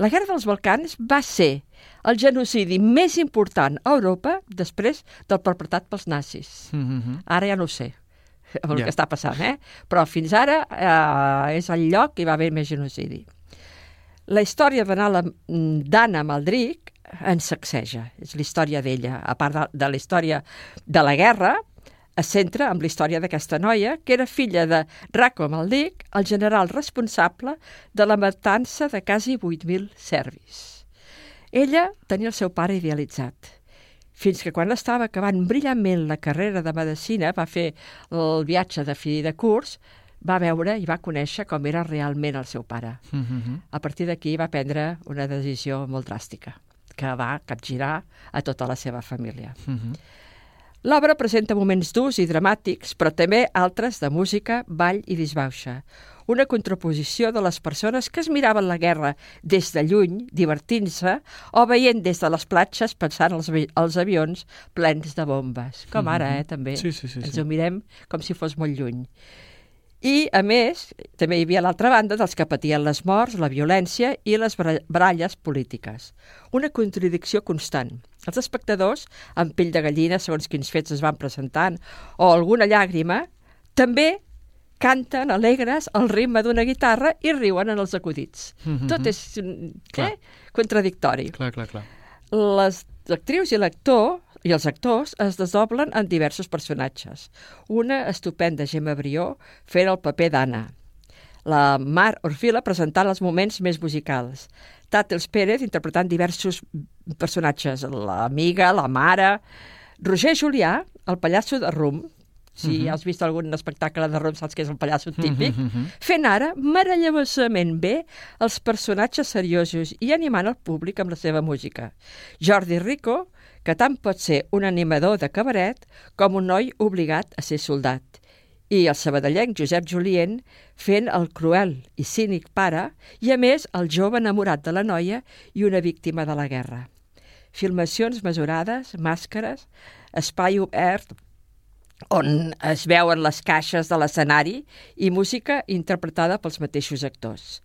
La Guerra dels Balcans va ser el genocidi més important a Europa després del perpetrat pels nazis. Mm -hmm. Ara ja no ho sé el Ja. que està passant, eh? Però fins ara eh, és el lloc que hi va haver més genocidi. La història d'Anna d'Anna Maldric ens sacseja, és la història d'ella. A part de, de la història de la guerra, es centra en la història d'aquesta noia, que era filla de Rako Maldric, el general responsable de la matança de quasi 8.000 serbis. Ella tenia el seu pare idealitzat, fins que quan estava acabant brillantment la carrera de medicina, va fer el viatge de fi de curs, va veure i va conèixer com era realment el seu pare. Mm -hmm. A partir d'aquí va prendre una decisió molt dràstica, que va capgirar a tota la seva família. Mm -hmm. L'obra presenta moments durs i dramàtics, però també altres de música, ball i disbauxa. Una contraposició de les persones que es miraven la guerra des de lluny, divertint-se, o veient des de les platges pensant els, avi- els avions plens de bombes. Com ara, eh, també. Sí, sí, sí, Ens sí. ho mirem com si fos molt lluny. I, a més, també hi havia l'altra banda dels que patien les morts, la violència i les baralles polítiques. Una contradicció constant. Els espectadors, amb pell de gallina, segons quins fets es van presentant, o alguna llàgrima, també canten alegres al ritme d'una guitarra i riuen en els acudits. Mhm. Tot és mm, Clar. eh? contradictori. Clar, clar, clar. Les actrius i l'actor i els actors es desdoblen en diversos personatges. Una estupenda Gemma Brió fent el paper d'Anna. La Mar Orfila presentant els moments més musicals. Tàtels Pérez interpretant diversos personatges, l'amiga, la mare... Roger Julià, el pallasso de Rum, si Mhm. has vist algun espectacle de Rum saps que és el pallasso típic, Mhm, mhm. fent ara meravellosament bé els personatges seriosos i animant el públic amb la seva música. Jordi Rico, que tant pot ser un animador de cabaret com un noi obligat a ser soldat. I el sabadellenc Josep Julien fent el cruel i cínic pare i, a més, el jove enamorat de la noia i una víctima de la guerra. Filmacions mesurades, màscares, espai obert, on es veuen les caixes de l'escenari i música interpretada pels mateixos actors.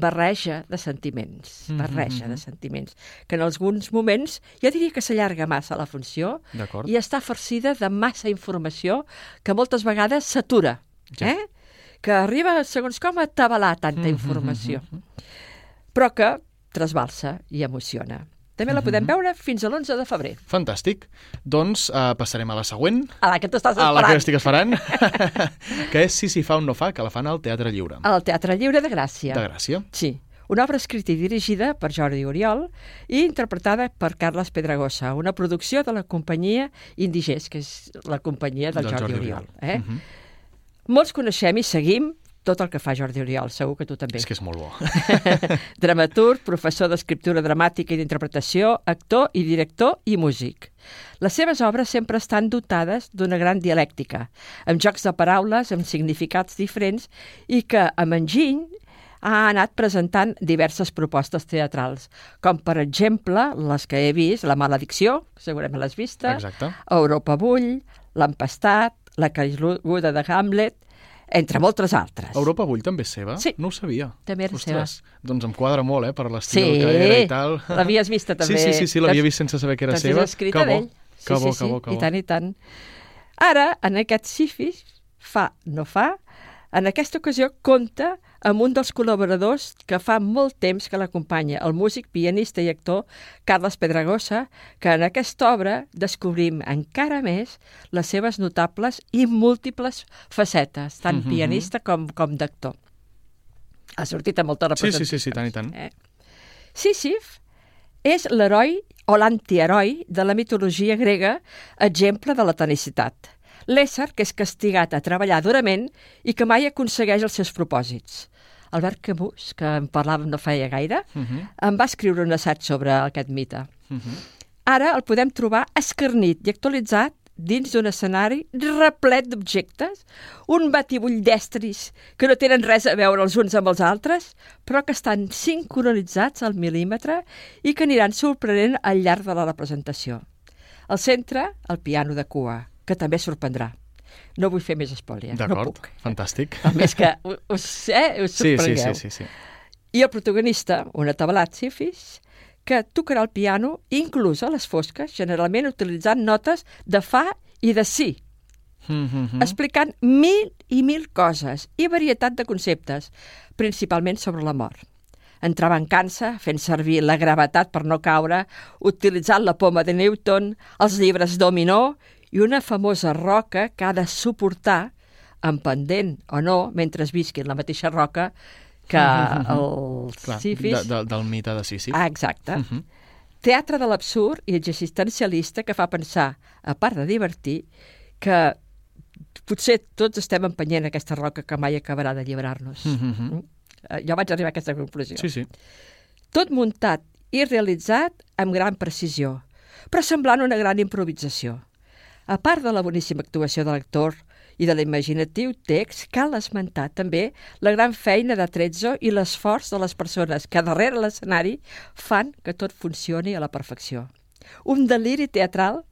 Barreja de sentiments, Mhm, barreja mhm. de sentiments, que en alguns moments ja diria que s'allarga massa la funció i està farcida de massa informació que moltes vegades s'atura, Ja. eh? que arriba, segons com, a tabalar tanta Mhm, informació, però que trasbalsa i emociona. També la Mhm. podem veure fins a l'11 de febrer. Fantàstic. Doncs uh, passarem a la següent. A la que t'estàs A la que esperant. estic esperant. que és Si s'hi fa o no fa, que la fan al Teatre Lliure. Al Teatre Lliure de Gràcia. De Gràcia. Sí. Una obra escrita i dirigida per Jordi Oriol i interpretada per Carles Pedragosa, una producció de la companyia Indigés, que és la companyia del, Jordi, Oriol. Eh? Mhm. Molts coneixem i seguim tot el que fa Jordi Oriol, segur que tu també. És que és molt bo. Dramaturg, professor d'escriptura dramàtica i d'interpretació, actor i director i músic. Les seves obres sempre estan dotades d'una gran dialèctica, amb jocs de paraules, amb significats diferents i que, amb enginy, ha anat presentant diverses propostes teatrals, com per exemple les que he vist, La maledicció, segurament l'has vista, Exacte. Europa bull, L'empastat, La caiguda de Hamlet, entre moltes altres. Europa Bull també és seva? Sí. No ho sabia. També era Ostres, doncs em quadra molt, eh, per l'estil Sí, que era i tal. l'havies vista també. Sí, sí, sí, sí l'havia T'has- vist sense saber que era t'has seva. escrita Que bo, d'ell. Sí, que bo, sí, que bo, sí, que bo. i tant, i tant. Ara, en aquest Sifis, fa, no fa, en aquesta ocasió compta amb un dels col·laboradors que fa molt temps que l'acompanya, el músic, pianista i actor Carles Pedragosa, que en aquesta obra descobrim encara més les seves notables i múltiples facetes, tant Mhm. pianista com, com d'actor. Ha sortit a molta Sí, representació. sí, sí, sí, tant i tant. Eh? Sísif és l'heroi o l'antiheroi de la mitologia grega, exemple de la tenicitat. L'ésser que és castigat a treballar durament i que mai aconsegueix els seus propòsits. Albert Camus, que en parlàvem no feia gaire, Mhm. em va escriure un assaig sobre aquest mite. Mhm. Ara el podem trobar escarnit i actualitzat dins d'un escenari replet d'objectes, un batibull d'estris que no tenen res a veure els uns amb els altres, però que estan sincronitzats al mil·límetre i que aniran sorprenent al llarg de la representació. Al centre, el piano de cua, que també sorprendrà. No vull fer més espòlia, no D'acord, puc. fantàstic. A més que us, eh, us Sí, sí, sorprengueu. sí, sí, sí. I el protagonista, una tablat sifis, que tocarà el piano inclús a les fosques, generalment utilitzant notes de fa i de si, Mm -hmm. explicant mil i mil coses i varietat de conceptes, principalment sobre la mort. Entrava en cansa, fent servir la gravetat per no caure, utilitzant la poma de Newton, els llibres dominó i una famosa roca que ha de suportar, en pendent o no, mentre es visqui en la mateixa roca, que el Clar, Sífis... de, de, del mite de Sísif. Ah, exacte. Uh -huh. Teatre de l'absurd i existencialista que fa pensar, a part de divertir, que potser tots estem empenyent aquesta roca que mai acabarà d'alliberar-nos. Mm -hmm. Eh, Jo vaig arribar a aquesta conclusió. Sí, sí. Tot muntat i realitzat amb gran precisió, però semblant una gran improvisació. A part de la boníssima actuació de l'actor i de l'imaginatiu text, cal esmentar també la gran feina de Trezzo i l'esforç de les persones que darrere l'escenari fan que tot funcioni a la perfecció. Un deliri teatral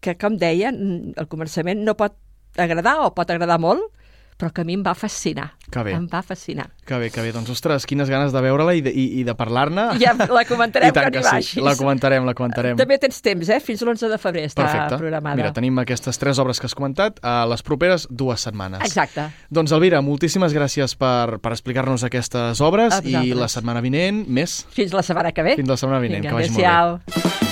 que, com deia, al començament no pot agradar o pot agradar molt, però que a mi em va fascinar. Que bé. Em va fascinar. Que bé, que bé. Doncs, ostres, quines ganes de veure-la i de, i, i de parlar-ne. Ja la comentarem I tant quan que sí. La comentarem, la comentarem. També tens temps, eh? Fins l'11 de febrer està Perfecte. programada. Mira, tenim aquestes tres obres que has comentat a les properes dues setmanes. Exacte. Doncs, Elvira, moltíssimes gràcies per, per explicar-nos aquestes obres i la setmana vinent més. Fins la setmana que ve. Fins la setmana vinent, Vinga, que vagi molt bé. adéu-siau.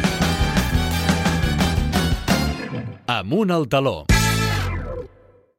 Amunt al taló.